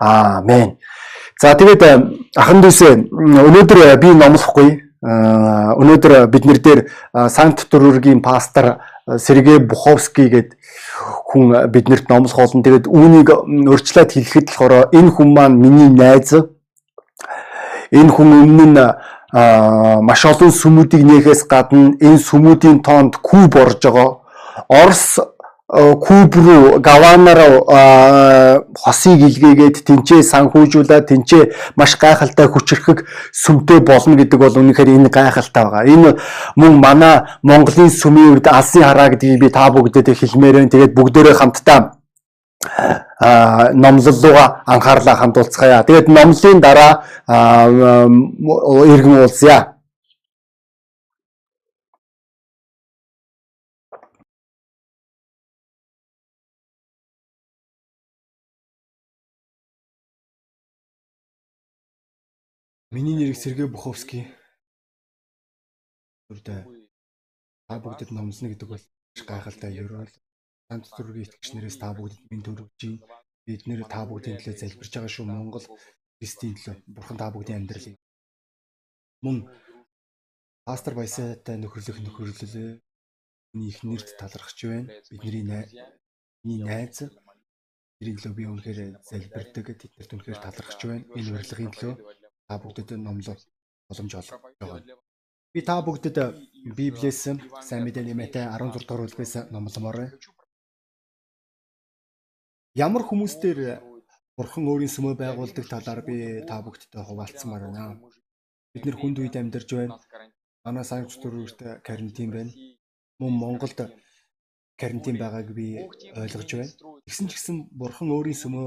Аамен. За тэгээд ахан дүүсээ өнөөдөр би номлохгүй. Өнөөдөр биднэр дээр Санкт Петербургийн пастор Сергей Буховский гэдэг хүн биднэрт номлох болно. Тэгээд үүнийг өрчлөөд хэлэхэд болохоор энэ хүн маань миний найз. Энэ хүн өмнө нь маш олон сүмүүдийг нээхээс гадна энэ сүмүүдийн тоонд куб орж байгаа. Орос Куб руу Гаванаар хосыг илгээгээд тэнцээ санхүүжүүлээд тэнцээ маш гайхалтай хүчрхэг сүмтэй болно гэдэг бол үнэхээр энэ гайхалтай байгаа. Энэ мөн манай Монголын сүмийн үед алсын хараа гэдгийг би та бүгдэд хэлмээр байна. Тэгээд бүгдээрээ хамтдаа а номлол руугаа анхаарлаа хандуулцгаая. Тэгээд номлын дараа иргэн уулзъя. Миний нэрийг Сергей Буховский. Үрдэ та бүгдэд номлоно гэдэг бол гайхалтай ерөөл ганц төргийн итгэгч нэрээс та бүгдэд минь төрөвч бид нэр та бүгдийн төлөө залбирч байгаа шүү. Монгол Христийн төлөө. Бурхан та бүгдийн амьдралыг. Мөн пастор Баясаатай нөхөрлөх нөхөрлөлөө миний их нэрд талархаж байна. Бидний миний найз тэрийг л би үнэхээр залбирдаг. Тэднэрт үнэхээр талархаж байна. Энэ урилгын төлөө та бүгдэд номлол боломж олгож байгаа. Би та бүгдэд Библиэс сайн мэдээний Матай 16 дугаар бүлгээс номломоор. Ямар хүмүүстээр Бурхан өөрийн сүмөө байгуулдаг талаар би та бүгдтэй хуваалцмаар байна. Бид нэр хүнд үед амьдарч байна. Манай санкт төрөвөрт карантин байна. Мөн Монголд карантин байгааг би ойлгож байна. Тэгсэн ч гэсэн Бурхан өөрийн сүмөө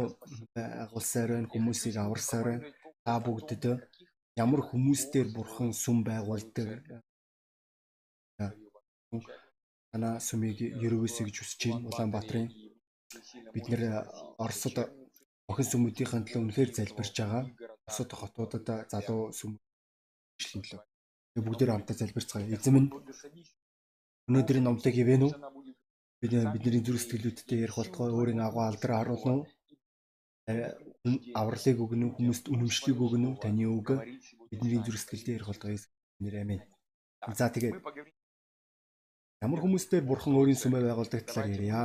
байгуулсаар байна. Хүмүүсийг аварсаар байна та бүгдэд ямар хүмүүстээр бурхан сүм байгуулдаг ана сүмийг ерөөсөө гэж үсэж байна Улаанбаатарын бид нэр Оросд охин сүмүүдийн төлөө үнэхээр залбирч байгаа. Бусад хотуудад залуу сүм ишлэн төлөө. Бүгдээр хамтаа залбирцгаая. Эзэм минь өнөөдрийн номтыг хивэн үү? Бид бидний зүрх сэтгэлүүдтэй ярих болтгой өөрийн агуу алдар харуулна уу? Авралыг өгнө үү хүмүүст үнэмшлийг өгнө үү таны үг бидний зүрх сэтгэлдээ ирэх болтгоёс нэр амин. За тэгээд ямар хүмүүстээр бурхан өөрийн сүмээ байгуулдаг талаар ярья.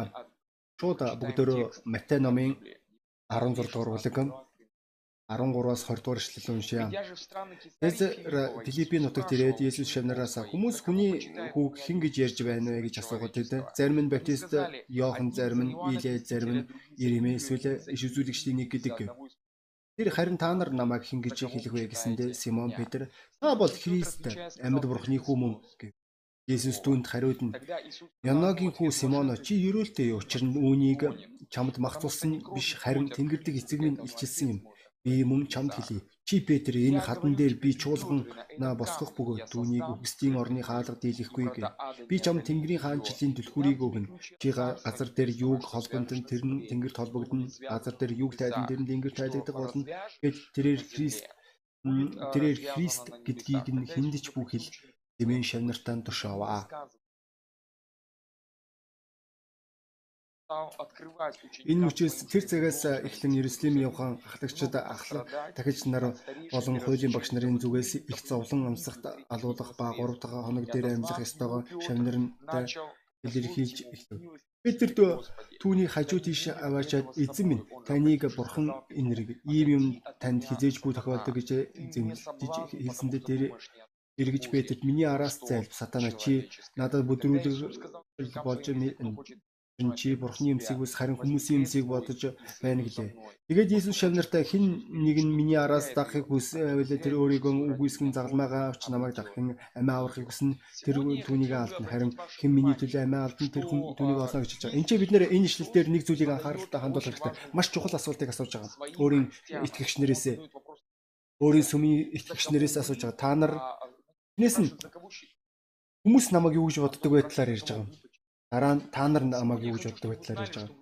Шууд бүгдөө Матай номын 16 дугаар бүлэг 13-аас 20 дугаар эшлэл уншия. Тэзэр Филиппийн нутагт ирээд Есүс шавнараас хүмүүс хүний хүүг хэн гэж ярьж байна вэ? гэж асуугаад тэд зарим нь Баптист Иохан зарим нь Илэ зарим нь Иремэ эсвэл иш үзүүлэгчдийн нэг гэдэг. Тэр харин та нар намайг хэн гэж хэлэх вэ гэсэндэ Симон Петр та бол Христ амьд бурхны хүү мөн гэв. Есүс түүнд хариуд нь Яногийн хүү Симон чи ерөөлтэй учир нь үүнийг чамд махцуулсан биш харин Тэнгэрдэг эцэг минь илчилсэн юм. Би мөн чамд хэлье. Чи Петр энэ хадан дээр би чуулган на босгох бөгөөд түүнийг үхсдийн орны хаалга дийлэхгүй гэв. Би чам Тэнгэрийн хаанчлалын түлхүүрийг өгнө. Чи газар дээр юуг холбонд нь тэр нь Тэнгэрт холбогдно. Газар дээр юуг тайдан тэр нь Тэнгэрт тайлагдах болно. Гэт тэрээр Христ тэрээр Христ гэдгийг нь хүндэж бүхэл Тэмээ шавнартаа тушааваа. Энэ мөчөөс тэр цагаас эхлэн Иерусалим явхан ахлагчид ахлах дахиж нар болон хуулийн багш нарын зүгээс их зовлон амсахт алуулах ба 3 дахь хоног дээр амьлах ёстойгоо шавнарантай илэрхийлж эхлэв. Петрт түүний хажуу тийш аваачаад эзэн минь таныг бурхан энэрг ийм юм танд хизээжгүй тохиолдог гэж зэмлэж хэлсэндээ тэр эргэж Петрт миний араас зайлв сатана чи надад бүдрүүлэг болж энэ чи бурхны юмсыг ус харин хүмүүсийн юмсыг бодож байна гэлээ. Тэгээд Иесус шавнартай хэн нэг нь миний араас дагахыг хүсвэл тэр өөрийгөө үгүйсгэн загалмаагаа авч намайг дагахын амиа аврахыг хүснэ тэр түүнийг алдна. Харин хэн миний төлөө амиа алдан тэр хүн түүнийг олно гэж байгаа. Энд чи бид нэр энэ ишлэлээр нэг зүйлийг анхааралтай хандуулах хэрэгтэй. Маш чухал асуултыг асууж байгаа. Өөрийн итгэгч нэрээсээ өөрийн сүмийн итгэгч нэрээс асууж байгаа. Та нар Тэрнээс нь хүмүүс намайг юу гэж боддог байдлаар ярьж байгаа юм. Дараа нь та нар намайг юу гэж боддог байдлаар ярьж байгаа.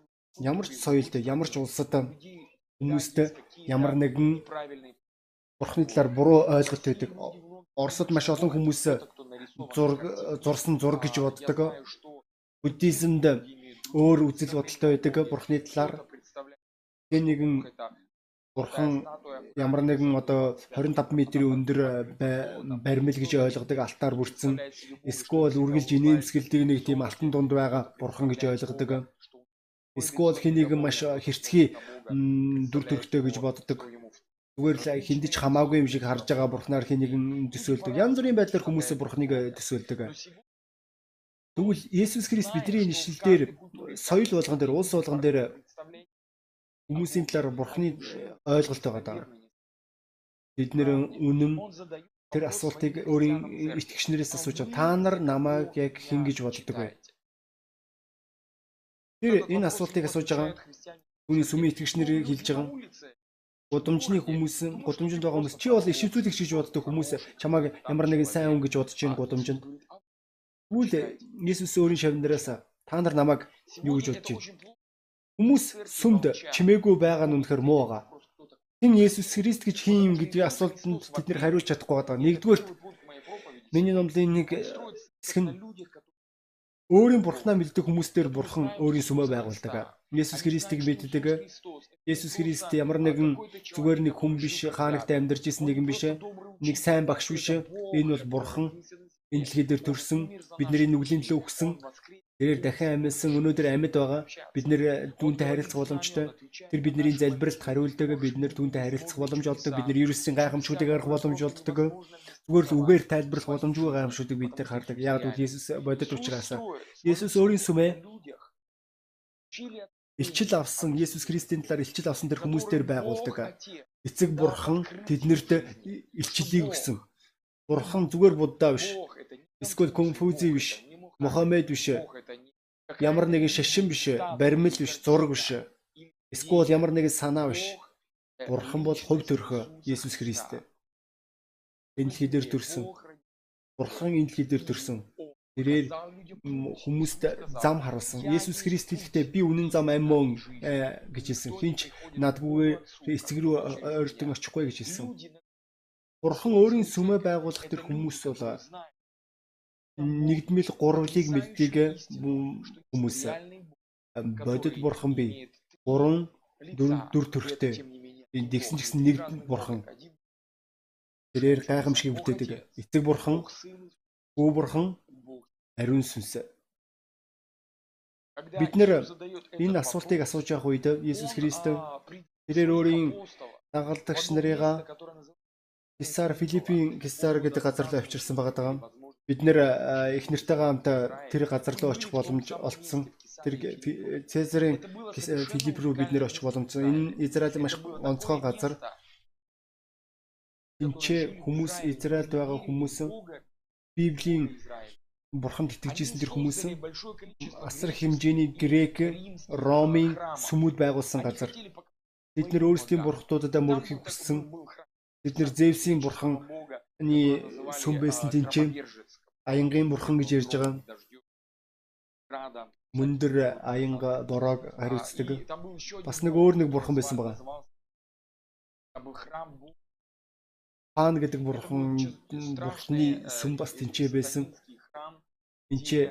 Ямар ч соёлд, ямар ч улсад хүмүүст ямар нэгэн бурхны талаар буруу ойлголт байдаг. Оросд маш олон хүмүүс зураг зурсан зураг гэж боддог. Буддизмд өөр үзэл бодолтой байдаг бурхны талаар. Тэгээ нэгэн Бурхан ямар нэгэн одоо 25 метрийн өндөр баримл гэж ойлгодог алтаар бүрдсэн. Эсвэл үргэлж инээмсгэлдэг нэг тийм алтан дунд байгаа бурхан гэж ойлгодог. Эсвэл хэнийг маш хэрцгий дүр төрхтэй гэж боддог. Зүгээр л хиндэж хамаагүй юм шиг харж байгаа бурхнаар хэнийг төсөөлдөг. Янз бүрийн байдлаар хүмүүс бурхныг төсөөлдөг. Тэгвэл Есүс Христ бидний нэшил дээр соёл болгон дээр улс болгон дээр хүмүүсийн талаар бурхны ойлголт байгаа даа. Бид нэр үнэн тэр асуултыг өөрийн итгэгчнэрээс асууж байгаа. Та нар намайг яг хэн гэж боддог вэ? Тэр энэ асуултыг асууж байгаа. Түүний сүмийн итгэгчнэр хэлж байгаа. Гудамжны хүмүүс, гудамжинд байгаа хүмүүс чи бол ишвцүүлэгч гэж боддог хүмүүс чамайг ямар нэгэн сайн хүн гэж бодож байна гудамжинд. Тэгвэл Иесус өөрийн шавнараас та нар намайг юу гэж бодож байна? Хүмүүс сүмд чимээгүй байгаа нь үнэхээр муу байгаа. Хэн Есүс Христ гэж хин юм гэдгийг асуултанд бид нэр хариулж чадахгүй байгаа. Нэгдүгээр миний номлын нэг хэсэг нь өөрийн бурхнаа мэддэг хүмүүстээр бурхан өөрийн сүмөө байгуулдаг. Есүс Христийг мэддэг. Есүс Христ ямар нэгэн зүгээр нэг хүн биш, хаанагт амьдарч исэн нэгэн биш, нэг сайн багш биш. Энэ бол бурхан энэ дэлхий дээр төрсөн, бидний нүглийн төлөө өгсөн Тэрээр дахин амьсан өнөөдөр амьд байгаа. Бид нэр түүнтэй харилцах боломжтой. Тэр бидний залбиралд хариулдаг. Бид нэр түүнтэй харилцах боломж олдог. Бид нэр ерөөсийн гайхамшгуудыг харах боломж олддог. Зүгээр л үгээр тайлбарлах боломжгүй гайхамшгуудыг бид нар хардаг. Яг л Иесус бодит учраас Иесус өөрийн сүмээ илчил авсан Иесус Христийн талаар илчил авсан тэр хүмүүстээр байгуулдаг. Эцэг бурхан тэднэрт илчлийг өгсөн. Бурхан зүгээр буддаа биш. Эсвэл конфузи биш Мухаммед биш. Ямар нэгэн шашин биш, баримл биш, зураг биш. Эсвэл ямар нэгэн санаа биш. Бурхан бол хувь төрхөө Есүс Христ. Энэ дэлхий дээр төрсөн. Бурхан энэ дэлхий дээр төрсөн. Тэрээр хүмүүст зам харуулсан. Есүс Христ хэлэхдээ би үнэн зам амин э, гэж хэлсэн. Хинч надгүйгээр эцэг рүү ойртон очихгүй гэж хэлсэн. Бурхан өөрийн сүмээ байгуулах тэр хүмүүс бол нэгдмэл гурвлыг мэддэг хүмүүс бодит бурхан бий. Гурван дүр төрхтэй. Энэ тэгсэн ч гэсэн нэг бурхан. Тэрээр гайхамшиг бүтээдэг. Эцэг бурхан, хүү бурхан, ариун сүнс. Бид нэр энэ асуултыг асууж явах үед Иесус Христ тэрээр өөрийн дагалдагч нарыгаа Кесар Филиппийн Кесар гэдэг газар руу авчирсан байгаа даа бид нэр их нэртэйгээ хамт тэр газар руу очих боломж олцсон. Тэр Цезарын Филипп рүү бид нэр очих боломжсон. Энэ Израиль маш онцгой газар. Энд хүмүүс Израильд байгаа хүмүүс Библийн бурханд итгэжсэн тэр хүмүүс асар хэмжээний грек, ромын сүмүүд байгуулсан газар. Бид нэр өөрсдийн бурхтуудад мөрөхийг хүссэн. Бид нэр Зевсийн бурханы сүм байсан тэнцээ аянгийн бурхан гэж ярьж байгаа. Мөндөр аянга дорог хариуцдаг. Бас нэг өөр нэг бурхан байсан байгаа. Хаан гэдэг бурхан бурхны сүм бас тэнцээ байсан. Тэнцээ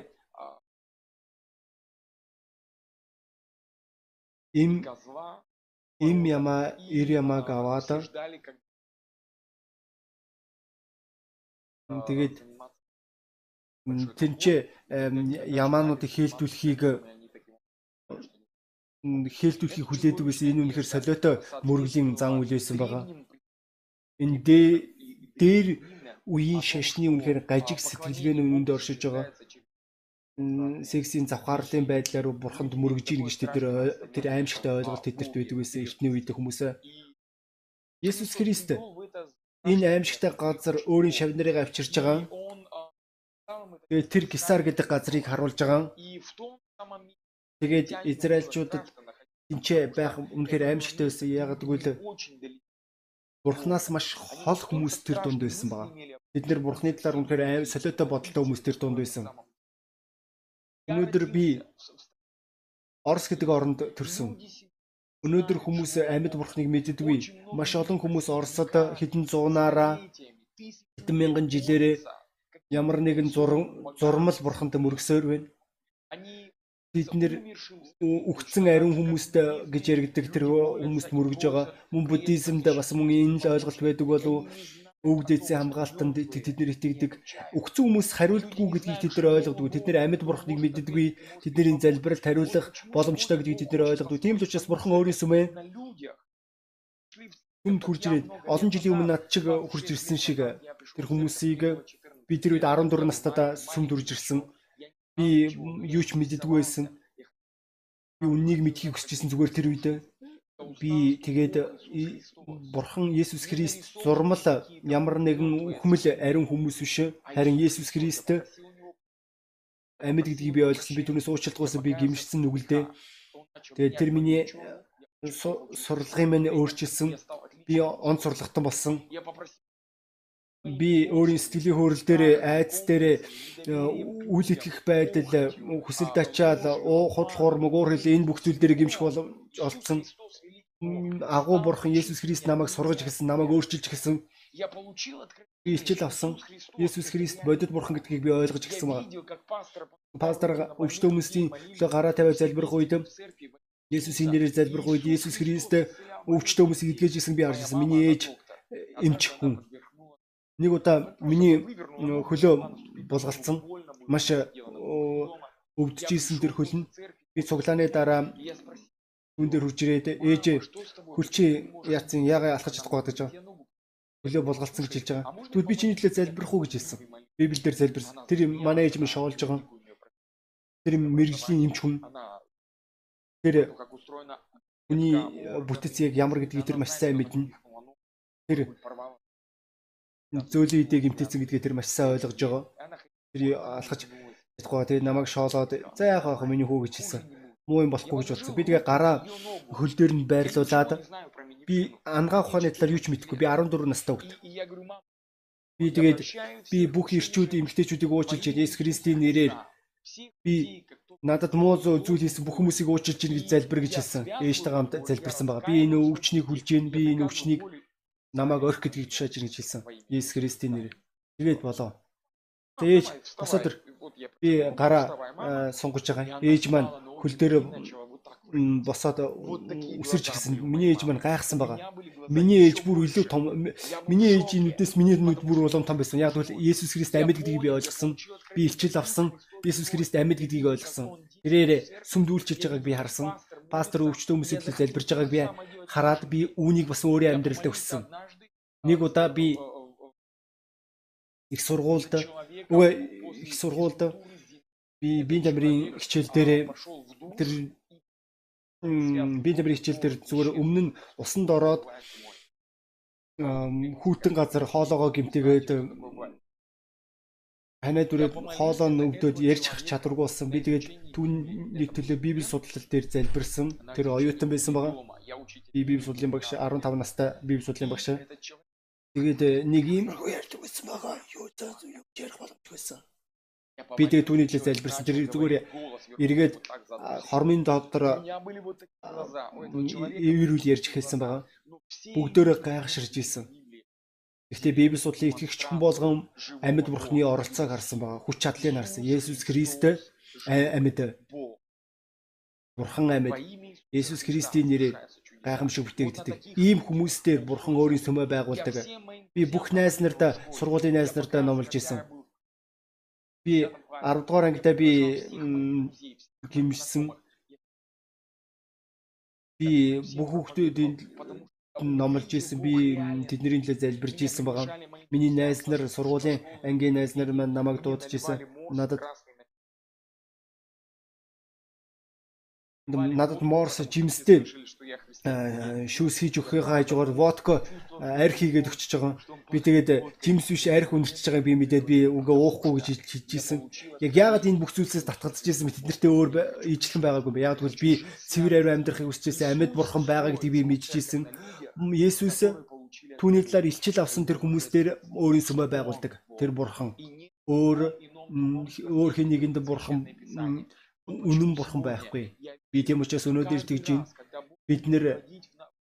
им им яма ир ямаг аваад тэгээд тэнцээ ямаануудыг хийлдүүлэхийг хийлдүүлэхийг хүлээдэг гэсэн энэ үнэхээр солиотой мөргөлийн зан үйл байсан байгаа. Энэ дээр үеийн шашны үнэхээр гажиг сэтгэлгээний үнэнд оршиж байгаа. Сексийн завхаарлын байдлаар бурханд мөргөж ийн гэж тэд тэр аимшигтай ойлголт тэднэрт байдаг байсан эртний үед хүмүүсээ Есүс Христ энэ аимшигтай газар өөрийн шавнарыг авчирч байгаа Тэгээд тэр Гисар гэдэг газрыг харуулж байгаа. Тэгээд Израильчуудад тэнцээ байх үнэхээр аимшигтай байсан. Яг гэвэл Бурханаас маш хол хүмүүс тэр дунд байсан байгаа. Бид нэр Бурханы талаар үнэхээр аим солиотой бодолтой хүмүүс тэр дунд байсан. Өнөөдөр би Орос гэдэг оронд төрсөн. Өнөөдөр хүмүүс амьд бурхныг мэддэггүй. Маш олон хүмүүс Оросод хэдэн зуунаараа хэдэн мянган жилээрээ ямар нэгэн зурмал бурханд мөргсөөр байна. Бид нэр үгцэн ариун хүмүүст гэж яригддаг тэр хүмүүст мөргөж байгаа. Мөн буддизмд бас мөн энэ л ойлголт байдаг болов өвөг дээдсийн хамгаалтанд тэд нэр итгэдэг. Өгцөн хүмүүс хариулдаггүй гэдгийг тэд нэр ойлгодог. Тэд нэр амьд бурхныг мэддэггүй. Тэдний залбиралд хариулах боломжтой гэдгийг тэд нэр ойлгодог. Тийм л учраас бурхан өөрийн сүмээ хүнд хурж ирээд олон жилийн өмнө над чиг хурж ирсэн шиг тэр хүмүүсийг би тэр үед 14 настайдаа сүмд хурж ирсэн. Би юу ч мэддэггүй байсан. Би үннийг мэдхийг хүсэж исэн зүгээр тэр үед. Би тэгээд бурхан Есүс Христ зурмал ямар нэгэн үхмэл ариун хүмүүс биш харин Есүс Христ амьд гэдгийг би ойлгосон. Би түүнээс уучлалтгүйсэн би гимшсэн нүгэлдээ. Тэгээд тэр миний сурлагын минь өөрчилсөн. Би он сурлагтан болсон би өөрийн сэтгэлийн хөөрөл дээр айц дээр үйл итгэх байдал хүсэл тачаал уу худлахуур мөгөр хэл энэ бүх зүйл дээр гимших бол олцсон агуу бурхан Есүс Христ намайг сургаж эхэлсэн, намайг өөрчилж эхэлсэн. Би ичил авсан. Есүс Христ бодит бурхан гэдгийг би ойлгож эхэлсэн байна. Пастор өвчтөө хүмүүсийн төлөө гараа тавиад залбирх үед Есүсийн нэрээр залбирх үед Есүс Христ өвчтөө хүмүүсийг эдгэж исэн би харж ирсэн. Миний ээж эмч хүн. Нэг удаа миний хөлөө булгалцсан. Маш өвдөж исэн тэр хөл нь би цуглааны дараа Хүн дээр хурж ирээд ээжээ хөлчи яатсан ягаа алхаж чадахгүй байгаа. Хөлөө булгалцсан гэж хэлж байгаа. Тэгвэл би чиний төлөө залбирах уу гэж хэлсэн. Библиэлд залбирсан. Тэр манай ээж минь шоолж байгаа. Тэр мэрэгжлийн эмч хүн. Тэр хүний бүтэц яг ямар гэдгийг тэр маш сайн мэднэ. Тэр зөөлөн идэ гимтээсэн гэдгийг тэр маш сайн ойлгож байгаа. Тэр алхаж чадахгүй. Тэгээ намайг шоолоод за яах вэ миний хүү гэж хэлсэн муу юм болохгүй гэж бодсон. Би тэгээ гараа хөл дээр нь байрлуулад би ангаа ухааны талаар юу ч мэдэхгүй. Би 14 настай хөлт. Би тэгээд би бүх ирчүүд эмгтээчүүдийг уучлж Есүс Христийн нэрээр би надад муу зүйл хийсэн бүх хүмүүсийг уучлж гин гэж залбир гэж хэлсэн. Ээжтэйгээ хамт залбирсан байгаа. Би энэ өвчнийг хүлж гин, би энэ өвчнийг намайг орх гэдгийг тушааж гин гэж хэлсэн. Есүс Христийн нэрээр. Тэгээд болоо. Тэгээд босоод би гараа сунгаж байгаа. Ээж маань хөл дээр босоод үсэрч гисэн. Миний ээж маань гайхсан байгаа. Миний ээж бүр илүү том. Миний ээжийн нүдээс миний нүд бүр улам том байсан. Яг тэгвэл Есүс Христ амьд гэдгийг би ойлгосон. Би илчил авсан. Есүс Христ амьд гэдгийг ойлгосон. Тэрээр сүмдүүлчилж байгааг би харсан. Пастор өвчтөн хүмүүсийн төлөө залбирж байгааг би хараад би үүнийг бас өөрийн амьдралдаа өссөн. Нэг удаа би их сургуульд үгүй их сургуульд би бие тамирын хичээл дээр тэр бие тамирын хичээл дээр зүгээр өмнө нь усанд ороод хүүтэн газар хоолоогоо гимтээгээд танай дүрээд хоолоо нөгдөөд ярьж чадваргүй болсон. Би тэгээд түүний төлөө библи судлал дээр залбирсан. Тэр оюутан байсан байгаа. Би библи судлалын багш 15 настай библи судлалын багш. Тэгээд нэг юм ярьдаг байсан байгаа. Юу ярих боломжгүй байсан. Би тэгээ түүний төлөө залбирсан. Тэр зүгээр эргээд хормын доктор эвэрүүл ярьж эхэлсэн байгаа. Бүгдөө гайхширж исэн. Гэхдээ Библи судлалын итгэгч хүн болгон амьд бурхны оролцоог харсан байгаа. Хүч чадлыг харсан. Есүс Христ амьд Бурхан амьд Есүс Христийн нэрээр гайхамшиг бүтээгддэг. Ийм хүмүүстэй Бурхан өөрийн сүмөө байгуулдаг. Би бүх найз нартай сургуулийн найз нартай номлож исэн би 10 дугаар ангидаа би гимшсэн. Би бүх хүүхдүүдийн номлож исэн. Би тэдний төлөө залбирж исэн байгаа. Миний найз нар сургуулийн ангийн найз нар маань намайг дуудаж исэн. Надад надад морс жимстэй шүүс хийж өгөхийг хажуугаар водка арх хийгээд өгчөж байгаа. Би тэгээд жимс биш арх үнэрчж байгааг би мэдээд би үгээ уухгүй гэж хэлжсэн. Яг яагаад энэ бүх зүйлсээс татгалзаж ирсэн бэ? Тэднэртэй өөр ижлэн байгаагүй бэ? Яг тэгвэл би цэвэр ариун амьдрахыг хүсэжсэн амьд бурхан байгаа гэдгийг би мэдчихсэн. Есүс түүний талаар илчил авсан тэр хүмүүстээр өөрийн сүмөө байгуулдаг. Тэр бурхан өөр өөр хин нэгэнд бурхан үнэн бурхан байхгүй. Би тийм учраас өнөөдөр тэгж байна. Бид нэр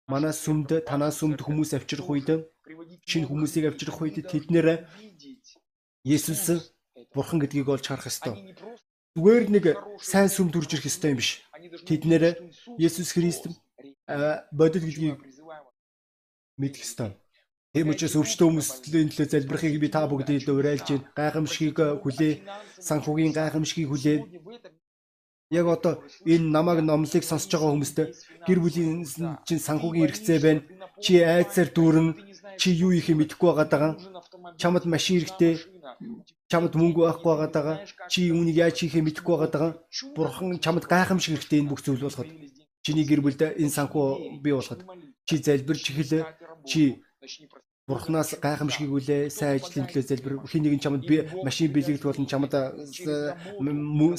манай сүмд танаа сүмд хүмүүс авчрах үед шинэ хүмүүсийг авчрах үед тэд нэр Есүс бурхан гэдгийг олж харах ёстой. зүгээр нэг сайн сүм төрж ирэх ёстой юм биш. Тэд нэр Есүс Христ бодит гэдгийг мэдэх ёстой. Тийм учраас өвчтөн хүмүүсийн төлөө залбирахыг би та бүгдийг уриалж байна. Гайхамшигыг хүлээ, санхүүгийн гайхамшигыг хүлээ. Яг одоо энэ намайг номлыг сонсож байгаа хүмүүстээ гэр бүлийн чинь санхүүгийн хэрэгцээ байна. Чи айцаар дүүрэн чи юу их юм мэдэхгүй байгаа даа. Чамд машин хэрэгтэй, чамд мөнгө байхгүй байгаа даа. Чи үүнийг яаж хийхээ мэдэхгүй байгаа даа. Бурхан чамд гайхамшиг хэрэгтэй энэ бүх зүйл болгоход. Чиний гэр бүлд энэ санхүү бий болгоход. Чи залбирч эхэлээ. Чи Бурханаас гайхамшиг үлээ сайн ажлын төлөө залбир хин нэгэн чамд би машин бэлэгдэх болон чамд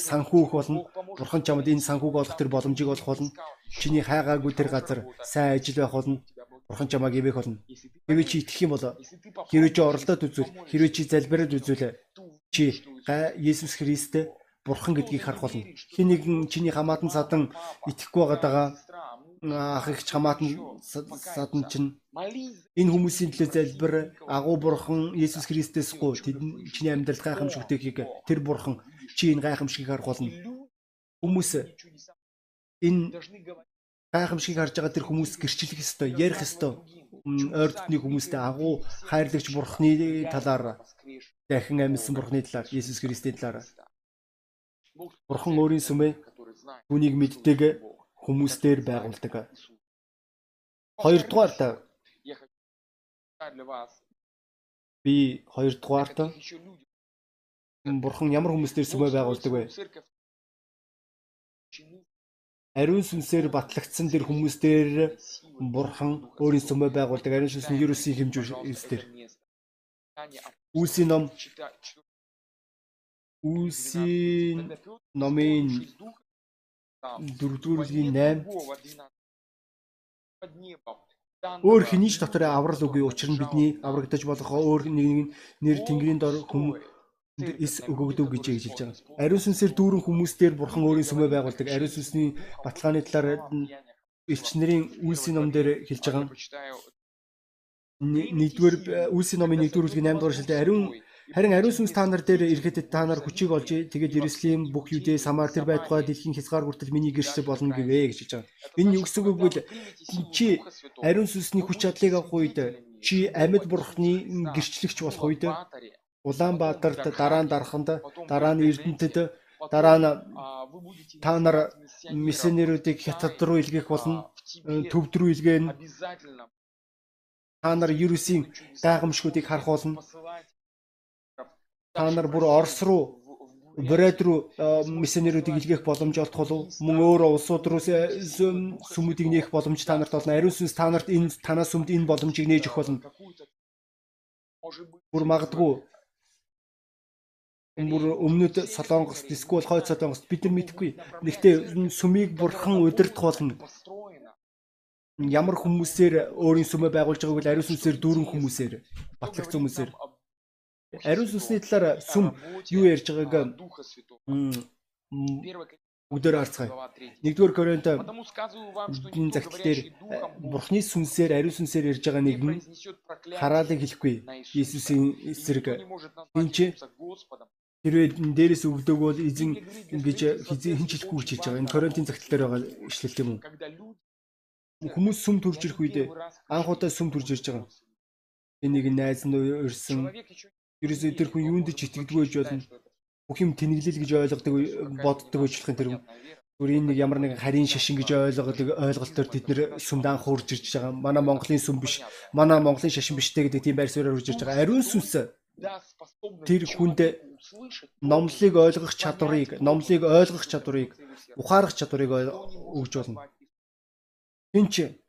санхүү өгөх болно. Бурхан чамд энэ санхүүг олох тэр боломжийг олох болно. Чиний хайгаагүй тэр газар сайн ажил байх болно. Бурхан чамайг ивэх болно. Хэвээ чи итгэх юм бол хэрвээ чи оролдоод үзвэл хэрвээ чи залбираад үзвэл чи Есүс Христ Бурхан гэдгийг харах болно. Хин нэгэн чиний хамаатан садан итгэхгүй байгаа ах их хамаатан садан чинь энэ хүмүүсийн төлөө залбир агуу бурхан Есүс Христэс гоо чиний амьдралд гайхамшигтэйхийг тэр бурхан чи энэ гайхамшигыг харах болно. Хүмүүс энэ гайхамшигыг харж байгаа тэр хүмүүс гэрчлэх ёстой, ярих ёстой. Ойр дотны хүмүүстэй агуу хайрлагч бурхны талаар дахин амьсан бурхны талаар Есүс Христийн талаар. Бурхан өөрийн сүмээ түүнийг мэддэг хүмүүстээр байгуулдаг. Хоёрдугаарт би хоёрдугаарт Бурхан ямар хүмүүстээр сүмээ байгуулдаг вэ? Ариун сүнсээр батлагдсан тэр хүмүүстээр Бурхан өөрийн сүмээ байгуулдаг. Ариун сүнс нь Ерөсийн хэмжүүсээр. Үүсийн ном Үүсийн номын 4-р бүлгийн 8 Өөр хэний ч дотор аврал үгүй учир нь бидний аврагдаж болох өөр нэг нэг нэр тэнгэрийн дор хүм эс өгөгдөв гэж хэлж байгаа. Ариун сүнсээр дүүрэн хүмүүстээр бурхан өөрийн сүмөө байгуулдаг. Ариун сүнсний баталгааны талаар элчнэрийн үйлсийн ном дээр хэлж байгаа. Нэгдүгээр үйлсийн номын 1-р бүлгийн 8 дугаар шилдэ. Ариун Харин ариун сүнс та нар дээр ирэхэд та нар хүчийг олж тэгээд Иерусалим бүх Юдэ Самар тэр байтугай дэлхийн хязгаар хүртэл миний гэрчлэг болно гэвэ гэж хэлж байгаа. Энэ юу гэсэн үг вэ? Чи ариун сүнсний хүч чадлыг авах үед чи амьд бурхны гэрчлэгч болох үед Улаанбаатарт дараа нь дараханд дараа нь Эрдэнэтэд дараа нь та нар миссионеруудыг хятад руу илгээх болно төвд рүү илгээнэ та нар Ерүсийн гайхамшгуудыг харах болно та нар бүр Орос руу Бред руу миссионеруудыг илгээх боломж олдох болов мөн өөр улсууд руу сүмүүдийг нээх боломж та нарт болно. Ариун сүнс та нарт энэ танаас сүмд энэ боломжийг нээж өгөх болно. Бүр магадгүй бүр өмнөд Солонгос, эсвэл Хойд Солонгост бид нар мэдэхгүй. Гэхдээ сүмийг бурхан удирдах болно. Ямар хүмүүсээр өөрийн сүмээ байгуулж байгааг ариун сүнсээр дүүрэн хүмүүсээр батлагдсан хүмүүсээр Ариун сүнсний талаар сүм юу ярьж байгааг бүгдээр харцгаая. 1-р Коринт энэ загтал дээр Бурхны сүнсээр ариун сүнсээр ярьж байгаа нэг нь хараалыг хэлэхгүй. Иесусийн эсрэг энэ чи хэрвээ дээрээс өгдөг бол эзэн ингэж хин чихгүй гэж хэлж байгаа. Энэ Коринтын загтал дээр байгаа ишлэл юм уу? Хүмүүс сүм төрж ирэх үед анх удаа сүм төрж ирж байгаа. Энийг найз нь урьсан ерөөсөө тэр хүн юунд ч итгэдэггүй байж болно. Бүх юм тэнэглэл гэж ойлгодог боддог байжлахын тэр хүн Гүр энэ нэг ямар нэг харийн шашин гэж ойлгодог ойлголтоор тэд нэр сүмд анх хурж ирж байгаа. Манай Монголын сүм биш. Манай Монголын шашин биштэй гэдэг тийм байр суурьаар хурж ирж байгаа. Ариун сүнс тэр хүнд номлыг ойлгох чадварыг, номлыг ойлгох чадварыг, ухаарах чадварыг өгж болно. Тинч.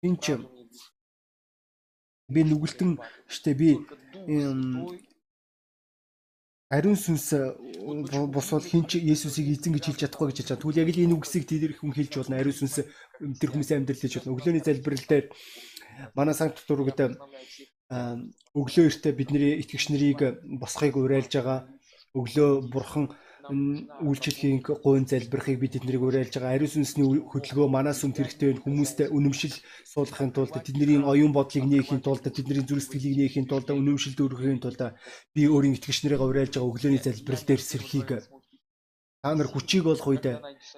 Тинч би нүгэлтэн штэ би ариун сүнс босвол хинч Есүсийг эзэн гэж хэлж чадахгүй гэж хэлж байгаа. Тэгвэл яг л энэ үгсийг тэр хүн хэлж болно. Ариун сүнс тэр хүмүүсийн амьдрал хийж болно. Өглөөний залбирал дээр манай санкт дургад өглөө эртээ бидний итгэгч нарыг босхыг уриалж байгаа. Өглөө бурхан үйлчлэхийн гойн залбирахыг бид тэднийг уриалж байгаа. Ариун сүнсний хөдөлгөөн манаас үнд хэрэгтэй байна. Хүмүүстээ үнэмшил суулгахын тулд тэдний оюун бодлыг нээхийн тулд тэдний зүрх сэтгэлийг нээхийн тулд үнэмшилд өргөхийн тулд би өөрийн итгэгч нарыгаа уриалж байгаа өглөөний залбирал дээр сэрхийг та нар хүчийг олох үед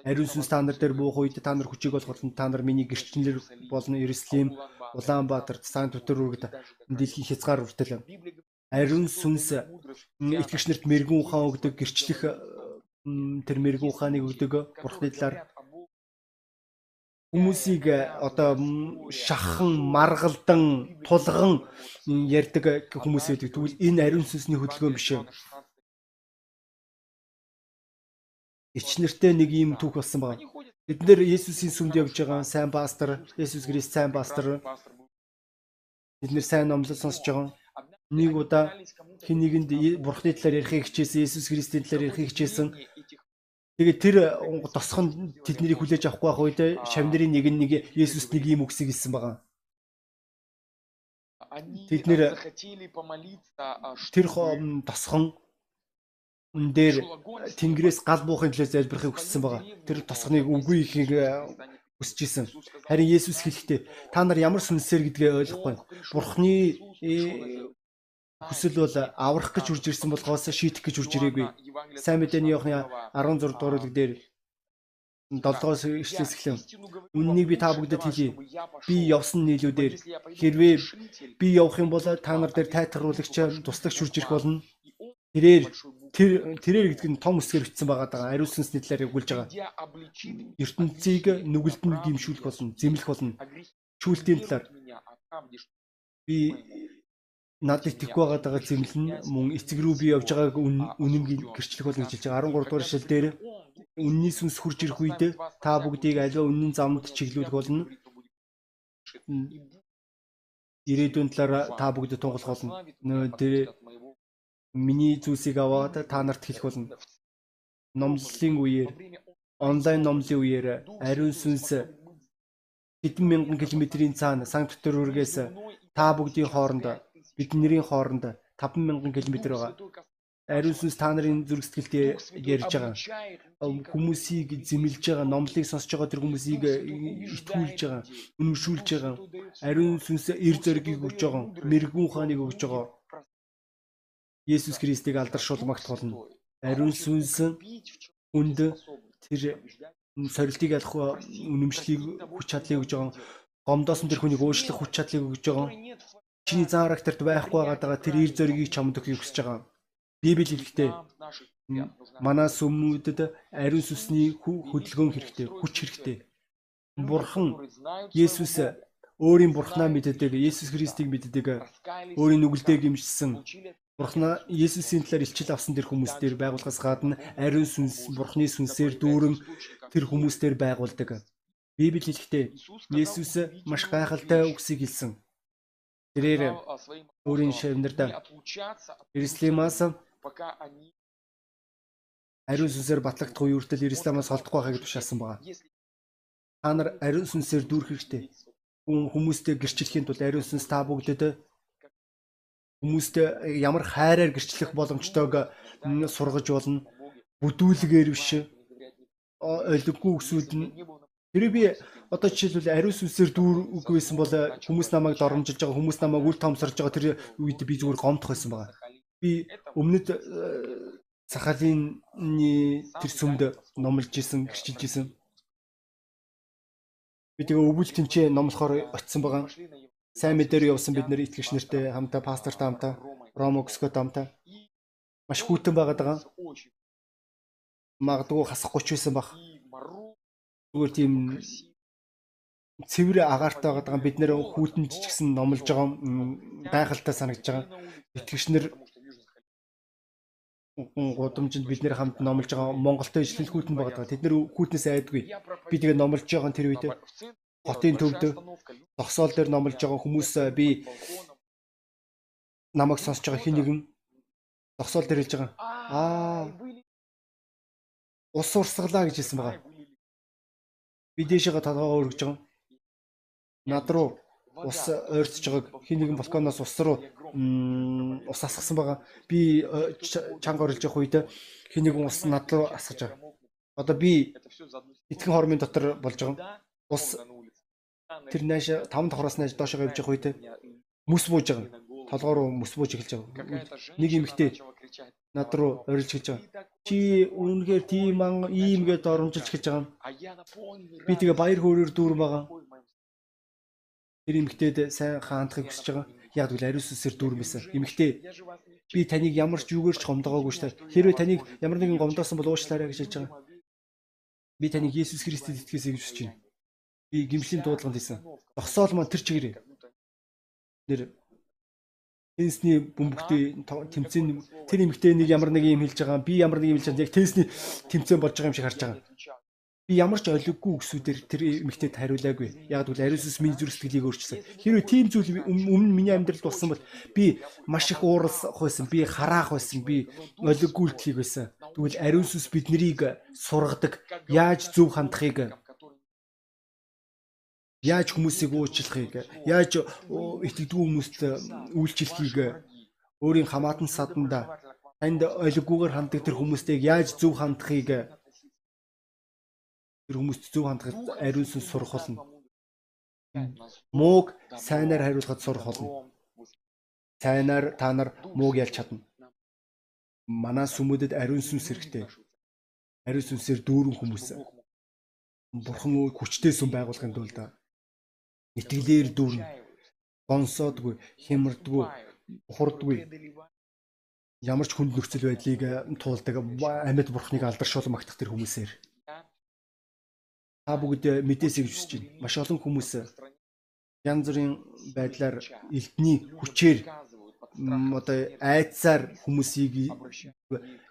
ариун сүнс та нар дээр буух үед та нар хүчийг олох бол та нар миний гэрчлэлэр болно Иерусалим Улаанбаатар Сан Петербургт дэлхийн хязгаар хүртэл ариун сүнс итгэгч нарт мэрэгэн ухаан өгдөг гэрчлэх тэр мэрэгэн ухааныг өгдөг бурхны талаар хүмүүсийг одоо шахан, маргалдан, тулган ярьдаг хүмүүс байдаг. Тэгвэл энэ ариун сүнсний хөдөлгөөн биш. Ичнэртэй нэг юм түүх болсон байна. Бид нэр Есүсийн сүмд явж байгаа сайн пастор, Есүс Христ сайн пастор. Бид нэр сайн номлол сонсож байгаа нэг удаа хин нэгэнд бурхны талаар ярихыг хичээсэн, Есүс Христийн талаар ярихыг хичээсэн. Тэгээд тэр тосхон тэднийг хүлээж авахгүй байх үед шамнырын нэг нь нэг Есүс нэг юм үгсийг хэлсэн байгаа. Тэд нэр тэр тосхон өн дээр Тэнгэрээс гал буухын төлөө залбирахыг хүссэн байгаа. Тэр тосхоныг үгүй ихийг хүсэж исэн. Харин Есүс хэлэхдээ та нар ямар сүнсээр гэдгээ ойлгохгүй. Бурхны Хүсэл бол аврах гэж үрж ирсэн болохоос шийдэх гэж үрж ирээгүй. Сайн мэдээний Иохны 16 дугаар бүлэг дээр 7-оос ишлээс эхлэн үннийг би та бүгдэд хэлье. Би явсан нийлүүдээр хэрвээ би явах юм бол та нар дээр тайтгаруулагч туслагч үрж ирэх болно. Тэрээр тэр тэрээр гэдэг нь том үсгээр бичсэн байгаа даа. Ариун сүнсний талаар өгүүлж байгаа. ертөнцийг нүгэлтэнд гимшүүлэх болно, зэмлэх болно. Чүүлтийн талаар би над итгэхгүй байгаа зэмлэн мөн эцэг рүү би явж байгааг үнэн гэрчлэх болно гэж хэлж байгаа. 13 дугаар шил дээр үнний сүнс хурж ирэх үед та бүгдийг аливаа үнэн замд чиглүүлэх болно. Ирээдүйн талаар та бүгд тунгалах болно. Тэр миний зүйлсийг аваад та нарт хэлэх болно. Номлолын үеэр онлайн номлын үеэр ариун сүнс хэдэн мянган километрийн цаана Санкт Петербургээс та бүгдийн хооронд бидний хооронд 5000 км байгаа. Ариун сүнс та нарын зүрх сэтгэлдээ ярьж байгаа. Хүмүүсийг зэмлж байгаа, номлыг сонсож байгаа тэр хүмүүсийг итгүүлж байгаа, үнэмшүүлж байгаа. Ариун сүнс эр зоригийг өгж байгаа, мэрэгэн ухааныг өгж байгаа. Есүс Христийг алдаршуулмагт болно. Ариун сүнс хүнд тэр сорилтыг алах үнэмшлийг хүч чадлыг өгж байгаа. Гомдоос нь тэр хүнийг уушлах хүч чадлыг өгж байгаа чиний зан характерт байхгүй байгаа тэр ир зоригийг чамд өгөхийг хүсэж байгаа. Библи хэлэхдээ манай сүмүүдэд ариун сүсний хөдөлгөөн хэрэгтэй, хүч хэрэгтэй. Бурхан Есүс өөрийн бурхнаа мэддэг, Есүс Христийг мэддэг, өөрийн нүгэлтэйг имжсэн. Бурхнаа Есүсийн талаар илчил авсан тэр хүмүүстээр байгуулгаас гадна ариун сүнс, бурхны сүнсээр дүүрэн тэр хүмүүстээр байгуулдаг. Библи хэлэхдээ Есүс маш гайхалтай үгсийг хэлсэн. Тэрээр өөрийн шавнарт Иерусалимаас ариун сүнсээр батлагдах үе үртэл Иерусалимаас холдохгүй байхыг тушаасан байна. Та нар ариун сүнсээр дүүрэх хэрэгтэй. Хүмүүстэй гэрчлэхийн тулд ариун сүнс та бүгдэд хүмүүстэй ямар хайраар гэрчлэх боломжтойг сургаж болно. Бүдүүлгээр биш ойлгохгүй үгсүүд нь тэрийг би одоо жишээлбэл ариун сүнсээр дүүргүй байсан бол хүмүүс намайг доромжилж байгаа хүмүүс намайг үл томсорж байгаа тэр үед би зүгээр гомдох байсан байгаа. Би өмнөд Сахалины тэр сүмд номлож исэн, гэрчилж исэн. Би тэгээ өвөл тэнцээ номлохоор очисон байгаа. Сайн мэдээр явсан бид нэр итгэгч нартай хамтаа пастортай хамтаа Ромо Кскот хамтаа маш хүйтэн байгаад байгаа. Магадгүй хасах 30 байсан баг. Зүгээр тийм цэвэр агаартай байгаа бид нэр хүүтэнд ч гэсэн номлож байгаа гайхалтай санагдж байгаа. Итгэгч нар гудамжинд бид нэр хамт номлож байгаа Монголтой ижлэл хүүтэн байгаа. Тэд нэр хүүтнээс айдгүй. Би тэгээ номлож байгаа тэр үед хотын төвд зогсоол дээр номлож байгаа хүмүүс би намайг сонсож байгаа хин нэгэн зогсоол дээр хэлж байгаа. Аа ус урсгалаа гэж хэлсэн байгаа. Би дээшээ толгоогоо өргөж байгаа над руу ус ойртож байгааг хин нэгэн балконоос ус руу ус асгасан байгаа. Би э, чанга орлож явах үед хин нэгэн ус над руу асгаж байгаа. Одоо би итгэн хормын дотор болж байгаа. Ус тэр нааш 5 давхраас нааш доошоо явж явах үед мүс бууж байгаа. Толгоо руу мүс бууж эхэлж байгаа. Нэг эмэгтэй над руу орилж эхэлж байгаа. Чи үнэхээр тийм ийм гээд оромжилж эхэлж байгаа. Би тэгээ баяр хөөрөөр дүүрэн байгаа. Тэр эмэгтэйд сайн хаандахыг хүсэж байгаа. Яг тэгвэл ариус үсээр дүүрмэсэн. Эмэгтэй би таныг ямар ч юугаар ч гомдоогоогүй шүү дээ. Хэрвээ таныг ямар нэгэн гомдоосон бол уучлаарай гэж хэлж байгаа. Би таныг Есүс Христэд итгэхээс гэж хүсэж байна. Би гимшлийн дуудлаганд хийсэн. Зогсоол маань тэр чигээрээ. Нэр тенсний бөмбөгтэй тэмцээн тэр эмэгтэй нэг ямар нэг юм хэлж байгаа би ямар нэг юм хэлж байгаа яг тенсний тэмцээн болж байгаа юм шиг харж байгаа. Би ямар ч ойлгоггүй үгсүүдээр тэр эмэгтэйд хариулаагүй. Яг тэгвэл Ариусус миний зүрх сэтгэлийг өөрчилсөн. Хэрвээ тийм зүйл өмнө миний амьдралд болсон бол би маш их ууралах байсан, би хараах байсан, би ойлгоггүй үйлдэлийг байсан. Тэгвэл Ариусус биднийг сургадаг, яаж зөв хандахыг яаж хүмүүсийг уучлахыг, яаж итгэдэггүй хүмүүст үйлчлэхийг өөрийн хамаатан саданда танд ойлгогүйгээр ханддаг тэр хүмүүстэйг яаж зөв хандахыг тэр хүмүүст зөв хандахад ариунсан сурах болно. Мууг сайнаар хариулахад сурах болно. Сайнаар та нар мууг ялж чадна. Манай сүмүүдэд ариун сүнс хэрэгтэй. Ариун сүнсээр дүүрэн хүмүүс. Бурхан хүчтэй сүм байгуулахын тулд итгэлээр дүүрэн гонсоодгүй, хямардгүй, ухардгүй ямар ч хүнд нөхцөл байдлыг туулдаг амьд бурхныг алдаршуул магтах тэр хүмүүсээр та бүгд мэдээсэй гэж хүсэж байна. Маш олон хүмүүс янз бүрийн байдлаар элдний хүчээр одоо айцаар хүмүүсийг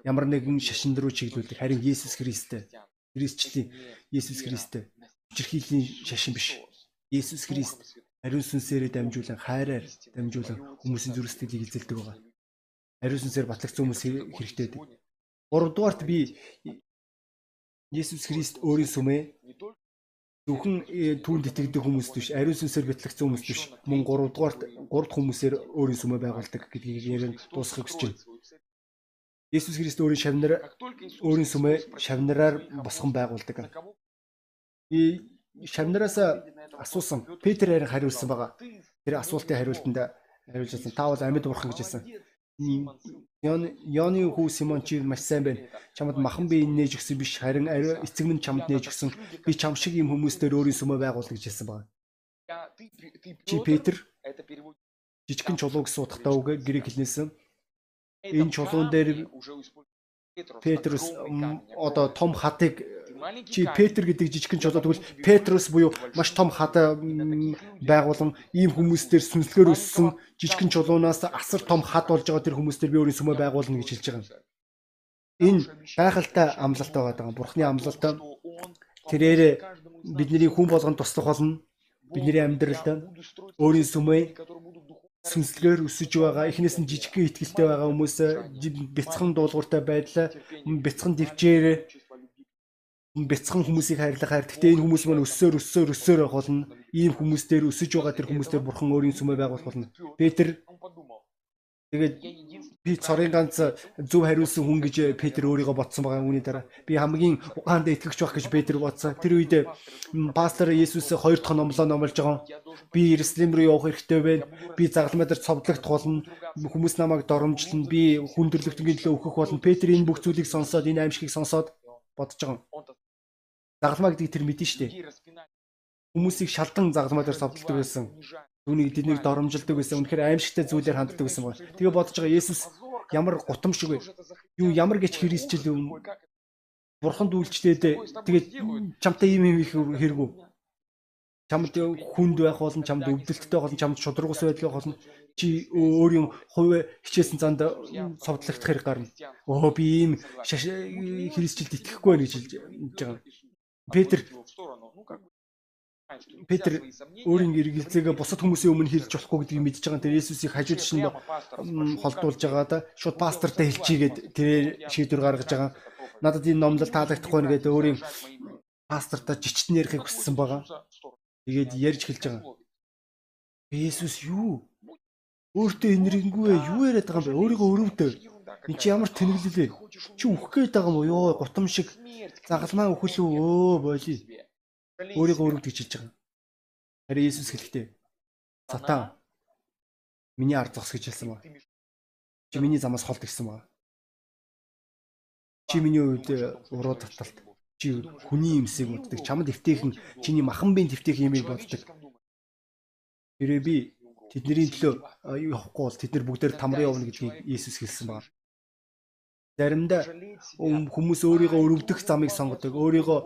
ямар нэгэн шашин руу чиглүүлдэг. Харин Есүс Христтэй Христчлийн Есүс Христтэй хүчирхийллийн шашин биш. Есүс Христ ариун сүнсээрээ дамжуулан хайраар дамжуулан хүмүүсийн зүрх сэтгэлийг эзэлдэг байгаа. Ариун сүнсээр батлагдсан хүмүүс хэрэгтэй байдаг. Гуравдугаарт би Есүс Христ өөрийн сүмээ зөвхөн э, түүнд итгэдэг хүмүүс биш, ариун сүнсээр битлэгдсэн хүмүүс биш. Мөн 3 дугаарт 3 дахь хүмүүсээр өөрийн сүмээ байгуулдаг гэдгийг ярин дуусгахыг хүсэж байна. Есүс Христ өөрийн шавнар өөрийн сүмээ шавнараар босгон байгуулдаг. И шавнараас асуусан Петр харин хариулсан байгаа. Тэр асуултын хариултанд хариулж байсан. Та бол амьд бурхан гэж хэлсэн. Яны хүү Симон чи маш сайн байна. Чамд махан би нээж өгсөн биш харин эцэг минь чамд нээж өгсөн. Би чам шиг юм хүмүүстээр өөрийн сүмөө байгуулна гэж хэлсэн байна. Чи Петр жижигхэн чулууг суудахтаа үг грек хэлнэсэн. Энэ чулуун дээр Петрус одоо том хатыг чи Петр гэдэг жижигхэн чулуу тэгвэл Петрус буюу маш том хад байгуулан ийм хүмүүстээр сүнслэгээр өссөн жижигхэн чулуунаас асар том хад болж байгаа тэр хүмүүстээр би өөрийн сүмөө байгуулна гэж хэлж байгаа юм. Энэ гайхалтай амлалт байгаа. Бурхны амлалт тэрээр бидний хүн болгонд туслах болно. Бидний амьдралд өөрийн сүмээ сүнслэгээр өсөж байгаа эхнээс нь жижигхэн ихтгэлтэй байгаа хүмүүс бяцхан дуулууртай байдал бяцхан дэвчээр бяцхан хүмүүсийг хайрлах хайр. Гэхдээ энэ хүмүүс маань өссөөр өссөөр өссөөр явах болно. Ийм хүмүүстээр өсөж байгаа тэр хүмүүстээр бурхан өөрийн сүмээ байгуулах болно. Петр тэгээд би цорын ганц зөв хариулсан хүн гэж Петр өөрийгөө ботсон байгаа үүний дараа би хамгийн ухаанд итгэгч байх гэж Петр бодсон. Тэр үед пастор Есүс хоёр дахь номлоо номлож байгаа. Би Иерусалим руу явах хэрэгтэй байна. Би загламаа дээр цовдлогдох болно. Хүмүүс намайг доромжлно. Би хүндрэлтгийн төлөө өөхөх болно. Петр энэ бүх зүйлийг сонсоод энэ аимшигыг сонсоод бодож байгаа. Загалмаа гэдгийг тэр мэдэн штэ. Хүмүүсийг шалдан загалмаа дээр савдалдаг байсан. Түүнийг тэднийг доромжилдог байсан. Үнэхээр аимшигтай зүйлээр ханддаг байсан байна. Тэгээ бодож байгаа Есүс ямар гутамшиг вэ? Юу ямар гэж Христчил юм? Бурханд үйлчлээд тэгээд чамтай ийм юм их хэрэггүй. Чамд хүнд байх болон чамд өвдөлттэй болон чамд шудрагус байдал болно. Чи өөрийн хувь хичээсэн занд совдлогдох хэрэг гарна. Оо би ийм Христчилд итгэхгүй байх гэж хэлж байгаа. Петр Петр өөрийн эргэлзээгээ бусад хүмүүсийн өмнө хэлж болохгүй гэдгийг мэдж байгаа. Тэр Есүсийг хажууд шинэ холдуулж байгаа да. Шууд пастортай хэлчихийгээд тэр шийдвэр гаргаж байгаа. Надад энэ номлол таалагдахгүй нэгэд өөрийн пастортай жичтэн ярихыг хүссэн байгаа. Тэгээд ярьж хэлж байгаа. Есүс юу? Өөртөө энэргэнгүй юу яриад байгаа юм бэ? Өөрийгөө өрөвдөө. Энд чи ямар тэнэглэл вэ? Чи үхэх гээд байгаа юм уу? Йоо, гутам шиг загалмаа үү? Өө, боли. Өөрийгөө өрөвдөж хэлж байгаа. Харин Есүс хэлэхдээ Сатан миний ард зогс гэж хэлсэн ба. Чи миний замаас холд гисэн ба. Чи миний үед уруу таталт. Чи хүний юмсыг боддог. Чамд эвтэйхэн чиний махан бие эвтэйх юмыг боддог. Тэрээ би тэдний төлөө явахгүй бол тэд нар бүгдээр тамрын явна гэдгийг Иесус хэлсэн байна. Заримдаа хүмүүс өөрийгөө өрөвдөх замыг сонгодог. Өөрийгөө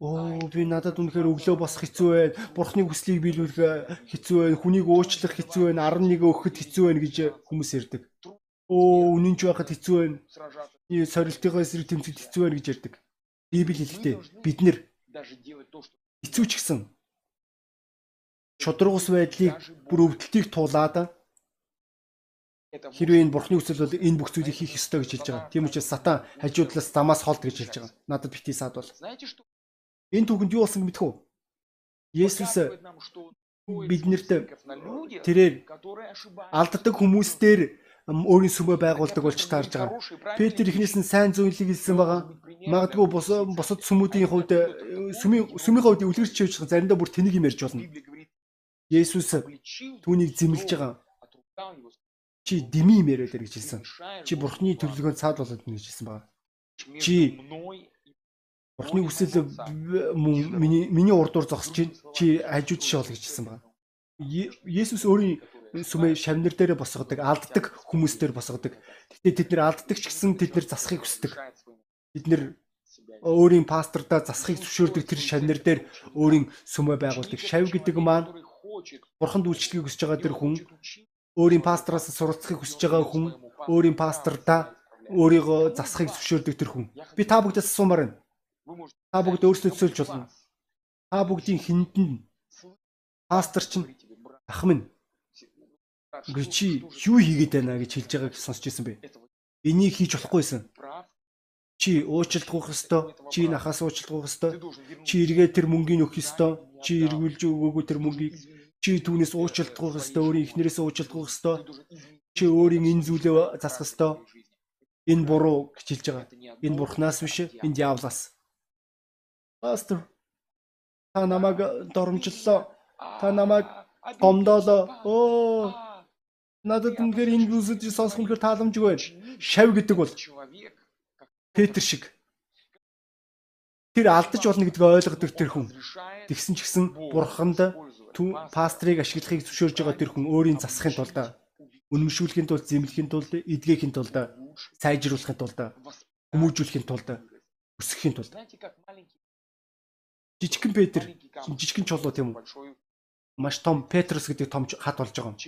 Оо би надад үнэхээр өглөө босох хэцүү байна. Бурхны хүслийг биелүүлэх хэцүү байна. Хүнийг уучлах хэцүү байна. 11 өгөхөд хэцүү байна гэж хүмүүс ярьдаг. Оо үнэнч байхад хэцүү байна. Сорилтынхаа эсрэг тэмцэд хэцүү байна гэж ярьдаг. Библи хэлэхдээ бид нэр хэцүү ч гэсэн шудрагус байдлыг бүр өвдөлтийг туулаад хэрвээ энэ бурхны хүсэл бол энэ бүх зүйлийг хийх ёстой гэж хэлж байгаа. Тийм учраас сатан хажуудлаас замаас холд гэж хэлж байгаа. Надад бити саад бол. Энэ түүхэнд юу болсон мэдэх үү? Есүс биднэрт тэрээр алддаг хүмүүстээр өөрийн сүмөө байгуулдаг болж таарж байгаа. Петр ихнээс нь сайн зүйлийг хэлсэн байгаа. Магадгүй босод сүмүүдийн хувьд сүмийн сүмийн хувьд үлгэрч байгаа заримдаа бүр тэнийг юм ярьж болно. Есүс түүнийг зэмлэж байгаа. Чи юм яриад гэж хэлсэн. Чи бурхны төлөвлөгөөнд цаад болоод гэж хэлсэн байгаа. Чи бурхны хүсэл миний миний урдуур зогсож чинь чи хажууд шоол гэж хэлсэн байгаа. Есүс өөрийн сүмээ шавнар дээр босгодог, алддаг хүмүүстээр босгодог. Гэхдээ тэд нэр алддаг ч гэсэн тэд нэр засахыг хүсдэг. Бид нэр өөрийн пастордаа засахыг зөвшөөрдөг тэр шавнар дээр өөрийн сүмээ байгуулдаг. Шав гэдэг маань бурханд үйлчлэгийг хүсэж байгаа тэр хүн өөрийн пастораас суралцахыг хүсэж байгаа хүн өөрийн пастордаа өөрийгөө засахыг зөвшөөрдөг тэр хүн. Би та бүгдээс асуумаар байна. Та бүгд өөрсдөө төсөөлж болно. Та бүгдийн хиндэн пастор чинь ах минь Гэ чи юу хийгээд байна гэж хэлж байгааг сонсч ирсэн бэ? Энийг хийж болохгүйсэн. Чи уучлалт гуйх ёстой. Чи нахаас уучлалт гуйх ёстой. Чи эргээ тэр мөнгийг өгөх ёстой. Чи эргүүлж өгөөгүй тэр мөнгийг Чи түүнээс уучлалт гуйх ёстой, өөрийн эхнэрээс уучлалт гуйх ёстой. Чи өөрийн энэ зүйлээ засах ёстой. Энэ буруу гэж хэлж байгаа. Энэ бурхнаас биш, энэ диавлаас. Пастор та намайг доромжллоо. Та намайг гомдоолоо. Оо надад үнэхээр энэ зүйлсийг сонсох үнэхээр тааламжгүй. Шав гэдэг бол Петр шиг тэр алдаж болно гэдгийг ойлгодог тэр хүн. Тэгсэн ч гэсэн бурханд пастрыг ашиглахыг зөвшөөрж байгаа тэр хүн өөрийн засахын тулд үнэмшүүлэхийн тулд зэмлэхийн тулд эдгэхийн тулд сайжруулахын тулд хүмүүжүүлэхийн тулд өсөхийн тулд. Жижигхэн Петр жижигхэн чулуу тийм үү? Маш том Петрус гэдэг том хат болж байгаа юм.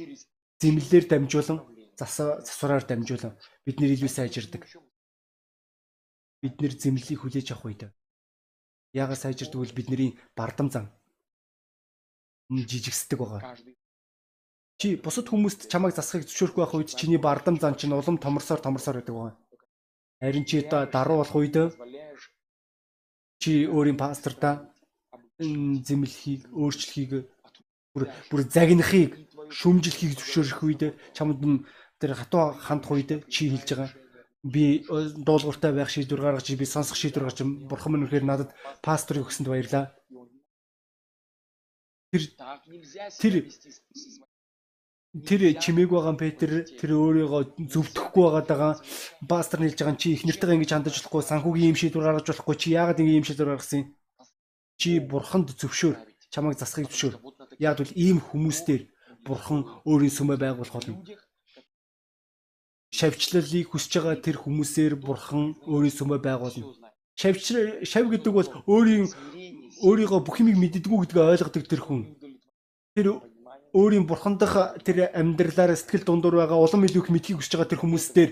Зэмлэлээр дамжуулан засвараар дамжуулан бид нэр илүү сайжирдаг. Бид нэр зэмлэлийг хүлээж авах үед. Яагаад сайжирдаг вэ бидний бардам зан жижигсдэг байгаа. Чи бусад хүмүүст чамайг засахыг зөвшөөрөх байх үед чиний бардам зан чинь улам томорсоор томорсоор байдаг байгаа. Харин чи даруу болох үед чи өөрийн пасторта зэмлэхийг, өөрчлөхийг бүр бүр загнахыг, шүмжлэхийг зөвшөөрөх үед чамд тэр хатуу хандах үед чи хэлж байгаа. Би дуулууртай байх шийдвэр гаргаж би сонсох шийдвэр гаргаж бурхан минь үнэхээр надад пасторыг өгсөнд баярлаа Тэр тэр тэр чимээг байгаа Петр тэр өөрийгөө зөвдөхгүй байгаа. Пастор хэлж байгаа чи их нэртэйгээ ингэж хандаж болохгүй санхүүгийн юм шийдвэр гаргаж болохгүй чи яагаад ингэ юм шийдвэр гаргасан? Юм чи бурханд зөвшөөр чамайг засахыг зөвшөөр. Яг бол ийм хүмүүстээр бурхан өөрийн сүмээ байгуулах болно. Шавьчлалыг хүсэж байгаа тэр хүмүүсээр бурхан өөрийн сүмээ байгуулна. Шавьч шав гэдэг бол өөрийн өөрийгөө бүх юмыг мэддэггүй гэдгийг ойлгодог тэр хүн. Тэр өөрийн бурхан дахь тэр амьдралаараа сэтгэл дундуур байгаа улам илүү их мэдхийг хүсэж байгаа тэр хүмүүстээр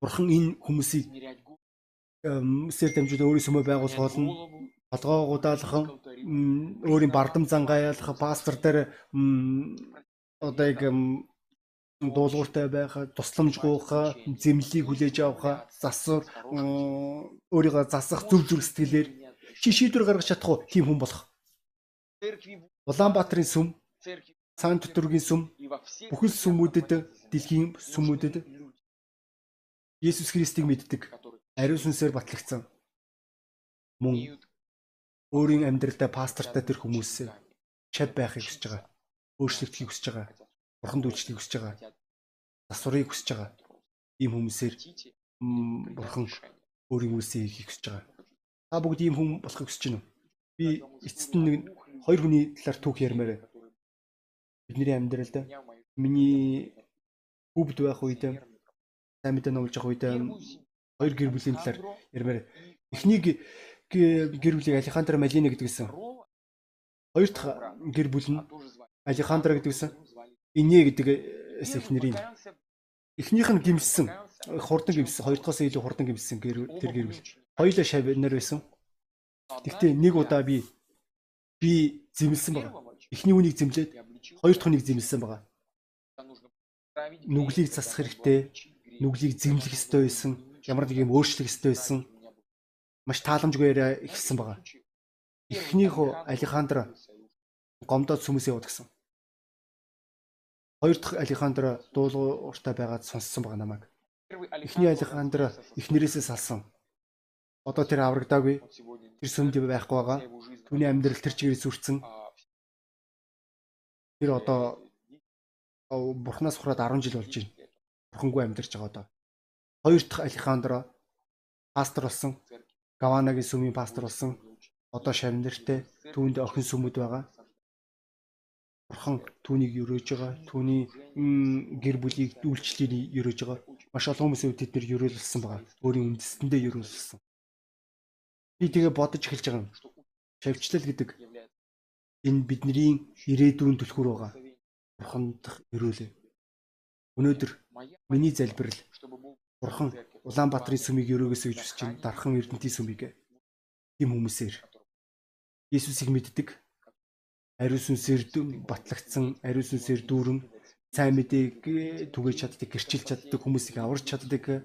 бурхан энэ хүмүүсийг сэр дамжуулан өөрийн сүмөө байгуулах болно. Толгоо гудаалхан өөрийн бардам зангааялах пастор дээр одоо яг дуулууртай байх, тусламж гуйх, зэмлэлийг хүлээж авах, засвар өөрийгөө засах зүв зүг сэтгэлээр чи шийдвэр гаргаж чадах уу тийм хүн болох. Улаанбаатарын сүм цаан төтөргийн сүм бүхэл сүмүүдэд дэлхийн сүмүүдэд Есүс Христийг мэддэг ариун сүнсээр батлагдсан мөн өөрийн амьдралдаа пастортай тэр хүмүүс чад байхыг хүсэж байгаа. Өөрчлөгдөхийг хүсэж байгаа. Бурханд үйлчлэхийг хүсэж байгаа. Засварыг хүсэж байгаа. Ийм хүмүүсээр бурхан өөрийн үйлсийг хийхийг хүсэж байгаа. Та бүгд ийм хүн болохыг хүсэж байна уу? Би эцэст нь нэг хоёр хүний талаар түүх ярмаар. Бидний амьдралд миний хүүбд байх үед сайн мэдээ номлож байгаа үед хоёр гэр бүлийн талаар ярмаар. Эхнийг гэр бүлийг Алехандро Малини гэдэг гэсэн. Хоёр дахь гэр бүл нь Алехандро гэдэг гэсэн. Инье гэдэг эхнэрийн эхнийх нь гимсэн хурдан гимсэн хоёр дахоос илүү хурдан гимсэн гэр тэр гэр бүл. Хоёулаа шавнаар байсан. Гэхдээ нэг удаа би би зэмлсэн байгаа. Эхний үнийг зэмлээд хоёр дахь үнийг зэмлсэн байгаа. Нүглийг засах хэрэгтэй. Нүглийг зэмлэх ёстой байсан. Ямар нэг юм өөрчлөх ёстой байсан маш тааламжгүй яриа ихсэн байгаа. Эхнийхөө Алехандро гомдоод сүмээс яваад гисэн. Хоёр дахь Алехандро дуулууртай байгаад сонссон байгаа намайг. Эхний Алехандро эхнэрээсээ салсан. Одоо тэр аврагдаагүй. Тэр сүмд байхгүй байгаа. Түүний амьдрал тэр чигээрээ сүрцэн. Тэр одоо Бурханаас хураад 10 жил болж байна. Бурхангүй амьдарч байгаа одоо. Хоёр дахь Алехандро пастор болсон. Гаванагийн сүмийн пастор болсон. Одоо шавнартай түүнд охин сүмүүд байгаа. Бурхан түүнийг өрөөж байгаа. Түүний гэр бүлийг үйлчлэлийн өрөөж байгаа. Маш олон хүмүүсийн тэд нэр өрөөлсөн байгаа. Өөрийн үндэстэндээ өрөөлсөн. Би тэгээ бодож эхэлж байгаа юм. Шавьчлал гэдэг энэ бидний ирээдүйн түлхүүр байгаа. Бурханд өрөөлөө. Өнөөдөр миний залбирал Бурхан Улаанбаатарын сүмийг өрөөгөөсэй гэж хүсэж байна. Дархан Эрдэнтийн сүмийг тийм хүмүүсээр Иесусыг мэддэг. Ариун сүнсээр батлагдсан, ариун сүнсээр дүүрэн сайн мэдээг түгэж чаддаг, гэрчилж чаддаг хүмүүсийг аварч чаддаг,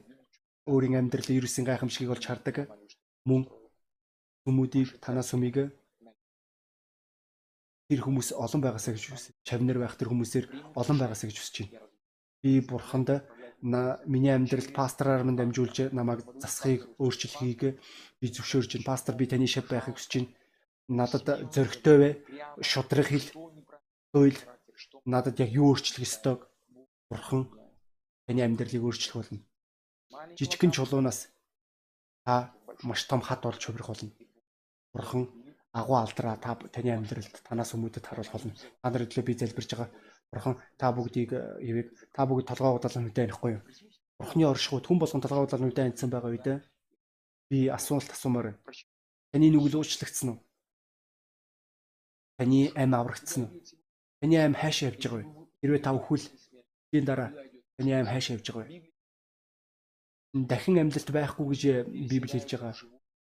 өөрийн амьдралын ерөөсөн гайхамшигыг олж хардаг. Мөн хүмүүдийг танаас сүмийг тэр хүмүүс олон байгаасаа гэж хүсэж, чавнар байх тэр хүмүүсээр олон байгаасаа гэж хүсэж байна. Би бурханд миний амьдралд пастораар минь дамжуулж намайг засахыг өөрчлөхийг би зөвшөөрж байна. Пастор би таны шав байхыг хүсэж байна. Надад зөрөгтэй бай. Шудраг хэл. Хууль надад яг юу өөрчлөх ёстойг бурхан таны амьдралыг өөрчлөх болно. Жижигхэн чулуунаас та маш том хад болж хувирах болно. Бурхан агуу алдраа та таны амьдралд танаас хүмүүдэд харуулах болно. Та нар өглөө би залбирж байгаа Бурхан та бүгдийг ивэг э, та бүгд толгоо удаалан үдэ анихгүй юу? Бурханы оршихуйд хүн болгон толгоо удаалан үдэ анидсан байгаа үед би асуулт асуумаар байна. Таны нүгэл уучлагдсан уу? Таны ам аврагдсан уу? Таны ам хаашаа явж байгаа вэ? Хэрвээ та өхвөл тийм дараа таны ам хаашаа явж байгаа вэ? Дахин амьдлалт байхгүй гэж э, Библи хэлж байгаа.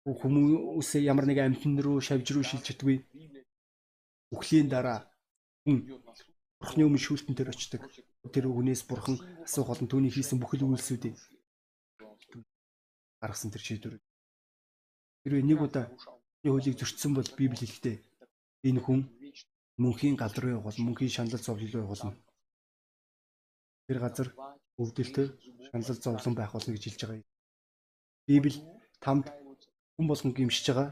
Хүмүүс ямар нэг амьтан руу шавж руу шилж чадгүй. Үхлийн дараа хүн Бурхны өмнө шүүлтэн дээр очдог. Тэр үгнээс бурхан асуух болон түүний хийсэн бүхэл үйлсүүдийг гаргасан тэр шийдвэр. Хэрвээ нэг удаа хуулийг зөрчсөн бол Библи хэлэхдээ энэ хүн мөнхийн галар руу явах, мөнхийн шаналл зовлол руу явах. Тэр газар өвдөлтөй шаналл зовлон байх болно гэж хэлж байгаа. Библи тамд хүн болгон гимшиж байгаа.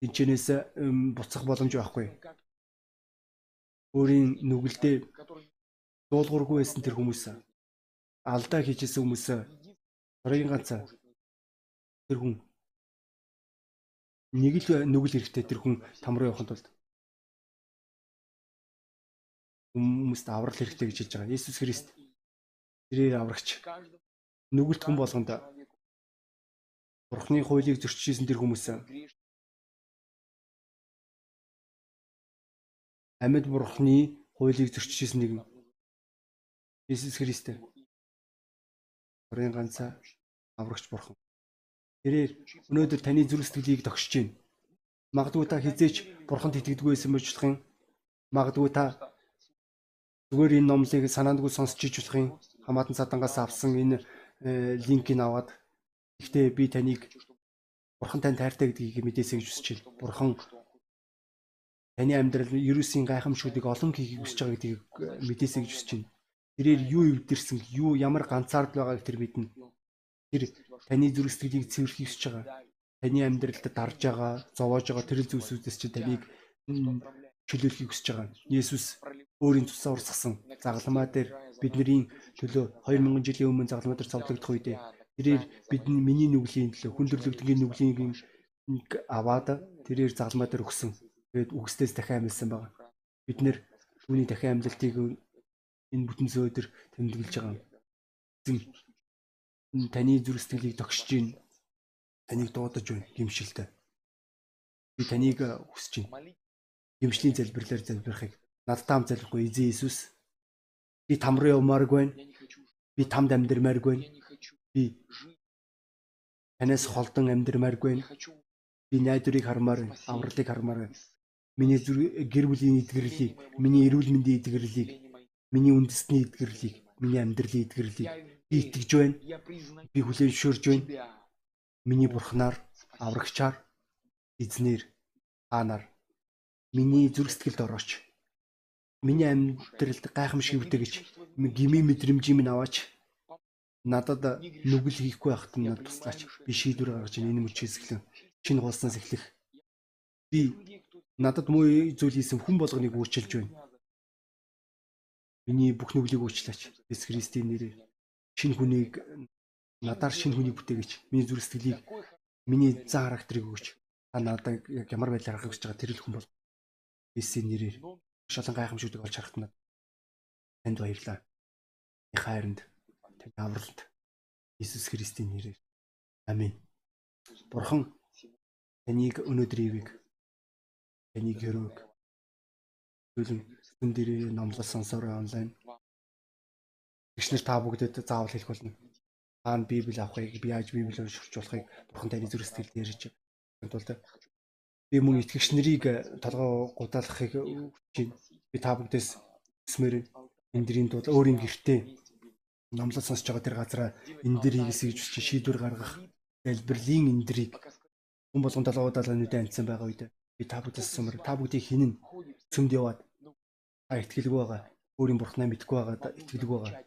Тинчнээс буцах боломж байхгүй. Өөрийн нүгэлдээ дуулуургүй байсан тэр хүмүүс алдаа хийжсэн хүмүүс хорийн ганц тэр хүн. Нэг л нүгэл хэрэгтэй тэр хүн там руу явахын тулд. Хүмүүст аврал хэрэгтэй гэж хэлж байгаа. Иесус Христ. Тэрээр аврагч. Нүгэлт хүн болгонд Бурхны хуулийг зөрчижсэн тэр хүмүүс амьд бурхны хуулийг зөрчижсэн нэг нь Иесус Христ. Орын ганцаа аврагч бурхан. Тэрээр өнөөдөр таны зүрх сэтгэлийг тогшиж байна. Магадгүй та хизээч бурханд итгэдэггүй байсан байж болох юм. Магадгүй та зүгээр энэ номлыг санаандгүй сонсч иж болох юм. Хамаатан цадангаас авсан энэ э, линкийг аваад гэхдээ би таныг бурхан тань тайртай гэдгийг мэдээсэй гэж байна. Бурхан Таны амьдрал ерөөсийн гайхамшгуудыг олон хийхийг хүсэж байгаа гэдгийг мэдээсэй гэж хүсэж байна. Тэрээр юу өвдөрсөн, юу ямар ганцаард байгааг тэр мэднэ. Тэр таны зүрх сэтгэлийг цэвэрхийг хүсэж байгаа. Таны амьдралд дарж байгаа, зовоож байгаа тэр зүйлсүүдээс чи таныг чөлөөлөхийг хүсэж байгаа. Есүс өөрийн тусаа урсгасан загалмаа дээр бидний төлөө 2000 жилийн өмнө загалмаа дээр цовдлогдох үедээ тэрээр бидний миний нүглийн төлөө хүндрэлүүдийн нүглийн аваад тэрээр загалмаа дээр өгсөн. Тэгээд үгснээс дахин амьдсан байгаа. Бид нэр түүний дахин амьдлтыг энэ бүтэн зөөдөр тэмдэглэж байгаа юм. Таны зүрх сэтгэлийг тогшиж гин таныг дуудаж байна гимшилтэй. Би таныг хүсэж байна. Гимшлийн залбирлаар залбирахыг надтай хам залбихгүй эзэн Иесус. Би там руу явмааргүй байна. Би тамд амьдрмааргүй байна. Би танаас холдон амьдрмааргүй. Би найдварыг хармаар, авралыг хармаар миний гэр бүлийн эдгэрлийг, миний эрүүл мэндийн эдгэрлийг, миний үндэсний эдгэрлийг, миний амьдралын эдгэрлийг би итгэж байна. Би хүлээн зөвшөөрж байна. Миний бурхнаар, аврагчаар, эзнэр, хаанаар миний зүрх сэтгэлд орооч. Миний амьдралд гайхамшиг үтэгэж, гими мэдрэмжийг минь аваач. Надад нүгэл хийхгүй байхад нь туслаач. Би шийдвэр гаргаж энэ мөчөөс эхлэн шинэ голснаас эхлэх. Би надад муу зүйл хийсэн хүн болгоныг уучлж байна. Миний бүх нүглийг уучлаач. Есүс Христийн нэрээр шинэ хүнийг надаар шинэ хүнийг бүтээгч. Миний зүрх сэтгэлийг миний зан характерыг өгөөч. Та надад яг ямар байдлаар хүсэж байгаа тэр л хүн бол. Есүсийн нэрээр шалан гайхамшигтыг олж харахад надад танд баярлалаа. Их хайранд тань авралт Иесус Христийн нэрээр. Амин. Бурхан таныг өнөөдрийг Таны гэрөөг төлөв сүм дээрээ номлол сонсороо онлайн. Тэгшнэр та бүгдэд заавал хэлэх болно. Та нь Библи авахыг, би яаж Библи уншиж болохыг Бурхан таны зүрх сэтгэлд ярьж тулд би мөн итгэгч нарыг толгой гудаалгахыг хүсэж би та бүгдээс хүсмээр эндэрийн тул өөрийн гэртээ номлол сонсож байгаа тэр газараа эндэр хийгээс гэж шийдвэр гаргах залбирлын эндрийг хүн болгон толгой гудаалганы үедээ амьдсан байгаа үед Би та бүдээс сумар та бүгдийг хинэн цөмд яваад та итгэлгүй байгаа. Өөрийн бурхнаа мэдгүй байгаа итгэлгүй байгаа.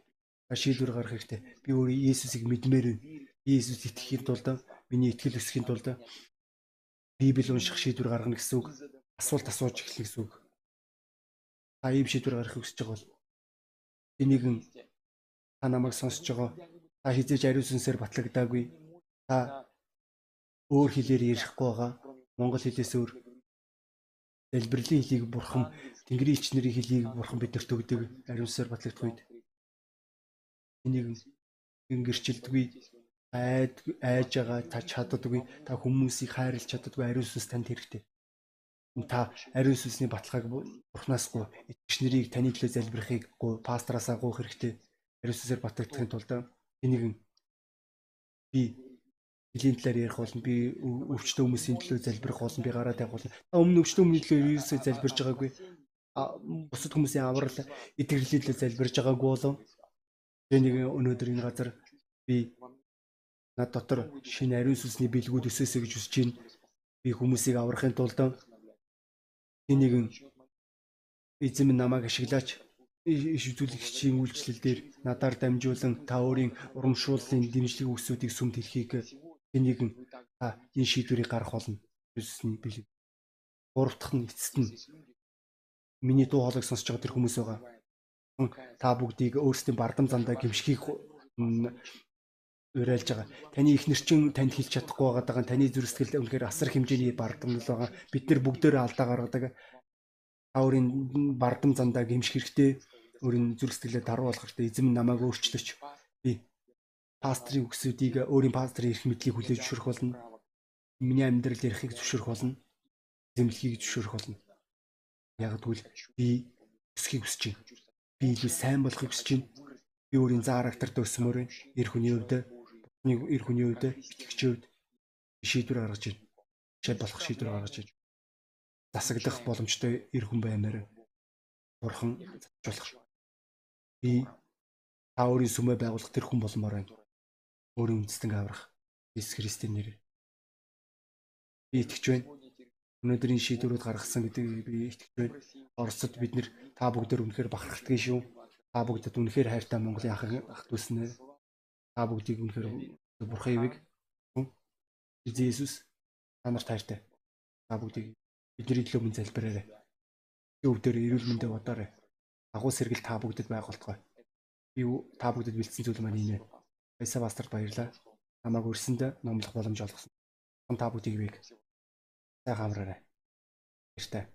Та шийдвэр гаргах хэрэгтэй. Би өөрөө Иесусыг мэдмээр байна. Иесус итгэхийн тулд миний итгэл өсөхийн тулд Библи унших шийдвэр гаргана гэсэн үг. Асуулт асууж эхлэх гэсэн үг. Та ийм шийдвэр гаргахыг хүсэж байгаа бол энийгэн та намайг сонсож байгаа. Та хизээж ариун сүнсээр батлагдаагүй. Та өөр хэлээр ярихгүй байгаа. Монгол хэлээс өөр залбирлын хэлийг бурхан Тэнгэрийн ичнэрийн хэлийг бурхан биднэрт өгдөг ариунсаар батлагдах үед энийг гэрчилдэггүй айд айж байгаа та чаддаггүй та хүмүүсийг хайрлах чаддаггүй ариун сүнс танд хэрэгтэй та ариун сүнсний баталгааг бурхнаасгүй итгэж нарыг таны төлөө залбирахыг гоо пастраасаа гуйх хэрэгтэй ариун сүнсээр батлагдахын тулд энийг би Элийн талаар ярих болно. Би өвчтөө хүмүүсийн төлөө залбирах болно. Би гараа тавих болно. Өмнө өвчтөө хүмүүсийн төлөө ерөөсөө залбирж байгаагүй. Бусад хүмүүсийн аврал итгэрлийн төлөө залбирж байгаагүй болов. Тэгээ нэг өнөөдөр энэ газар би над дотор шинэ ариун сүнсний бэлгүүд өсөөсэй гэж хүсэж байна. Би хүмүүсийг аврахын тулд энийг эзэм намайг ашиглаач иш үзүүлэгчийн үйлчлэл дээр надаар дамжуулан та өөрийн урамшууллын дэмжлэг үгсүүдийг сүмд хэлхийг энийг та энэ шийдвэрийг гаргах болно. Юусны бэлэг. Гурав дахь нь эцэст нь миний дуу хоолойг сонсож байгаа тэр хүмүүс байгаа. Та бүгдийг өөрсдийн бардам зандаа гимшихийг уриалж байгаа. Таны их нэрчин танд хэлж чадахгүй байгаа таны зүрх сэтгэл үнэхээр асар хэмжээний бардам л байгаа. Бид нар бүгдөө алдаа гаргадаг. Та өөрийн бардам зандаа гимших хэрэгтэй. Өөрийн зүрх сэтгэлээ даруу болгох хэрэгтэй. Эзэм намайг өөрчлөж би пастрын үгсүүдийг өөрийн пастрын эрх мэдлийг хүлээж зөвшөөрөх болно. Миний амьдрал ярихыг зөвшөөрөх болно. Зэмлэхийг зөвшөөрөх болно. Яг тэгвэл би өсөхийг хүсэж байна. Би илүү сайн болохыг хүсэж байна. Би өөрийн заа характерт өсмөр байна. Эр хүний хувьд, эр хүний хувьд, итгэгчийн хувьд шийдвэр гаргаж байна. Чад болох шийдвэр гаргаж байна. Засаглах боломжтой эр хүн баймаар бурхан засаж болох. Би та өөрийн сүмээ байгуулах тэр хүн болмоор байна өөрийн үндэстэн аврах Иесус Христийн нэрээр би итгэж байна. өнөөдрийн шийдвэрүүд гаргасан гэдгийг би итгэж байна. Оросд бид нэр та бүгдээр үнэхээр бахархдаг шүү. Та бүгдэд үнэхээр хайртай Монголын ах ах дүүснэ. Та бүгдийг үнэхээр бурхан ивэг Иесус та нарт хайртай. Та бүгдийг бидний төлөө мөн залбираарай. Өвдөр эрүүл мэндэ бодоорой. Агуу сэргэл та бүгдэд байгуултгай. Би та бүгдэд бэлдсэн зүйл маань энэ. Баясаа бастарт баярлаа. Намайг өрсөнд номлох боломж олгосон. Та бүгдийг бийг. Сайхан амраарай. Баяртай.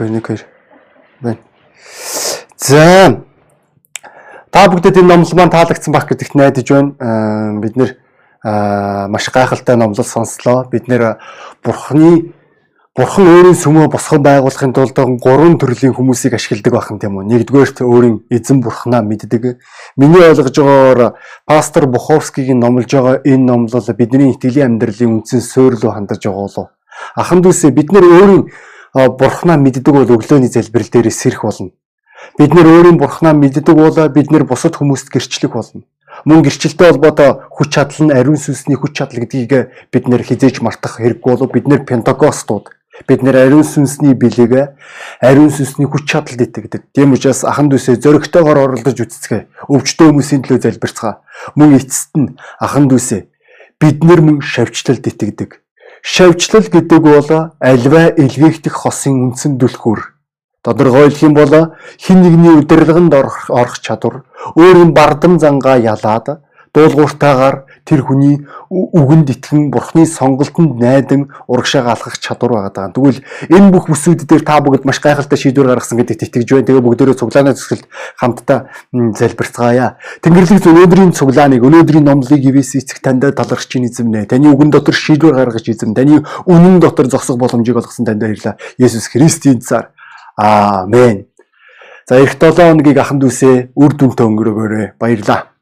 Нэг нэг хоёр. Байна. За. Та бүгдэд энэ номлол маань таалагдсан байх гэдэгт найдаж байна. Бид нэр маш гайхалтай номлол сонслоо. Бид нэр бурхны бурхан өөрийн сүмөө босгон байгуулахын тулд гурван төрлийн хүмүүсийг ашигладаг байх юм тийм үү. Нэгдүгээрт өөрийн эзэн бурхнаа мэддэг. Миний ойлгож байгаагаар пастор Буховскигийн номлож байгаа энэ номлол бидний итгэлийн амьдралын үндсэн суурь руу хандаж байгаа болов. Ахан дүүсээ бид нэр өөрийн бурхнаа мэддэг бол өглөөний залбирал дээр сэрх болно. Бид нэр өөрийн бурхнаа мэддэг бол бид нэр бусад хүмүүст гэрчлэх болно. Мөн гэрчлэлтэй холбоотой хүч чадал нь ариун сүнсний хүч чадал гэдгийг бид нэр хизээж мартах хэрэггүй болов бид нэр пентакостууд бид нэр ариун сүнсний бэлэг ариун сүнсний хүч чадалд итгэдэг. Тийм учраас ахан дүүсээ зөрөгтэйгээр оролдож үцэцгээ. Өвчтөө хүмүүсийн төлөө залбирцгаа. Мөн эцэст нь ахан дүүсээ бид нар мөн шавьчлалд итгэдэг Шавьчлал гэдэг бол альва элгээгдэх хосын үндсэн түлхүүр. Тодорхойлох юм бол хин нэгний удирдлаганд орох чадвар, өөрийн бардам зангаа ялаад дуулууртаагаар тэр хүний үгэнд итгэн бурхны сонголтонд найдан урагшаа алхах чадвар байгаа даа. Тэгвэл энэ бүх бүсүүд дээр та бүгд маш гайхалтай шийдвэр гаргасан гэдэгт итгэж байна. Тэгээ бүгдөө цуглааны зөвсөлд хамтдаа залбирцгаая. Тэнгэрлэг өнөөдрийн цуглааныг өнөөдрийн номлыг ивэс эцэг танд талархаж чинь эзэмнэ. Таны үгэн дотор шийдвэр гаргаж эзэм. Таны үнэн дотор зогсох боломжийг олгосон танд баярлалаа. Есүс Христийн цаар. Аамен. За эх 7 хоногийг аханд үсээ үр дүнтэй өнгөрөөгөөрэй. Баярлалаа.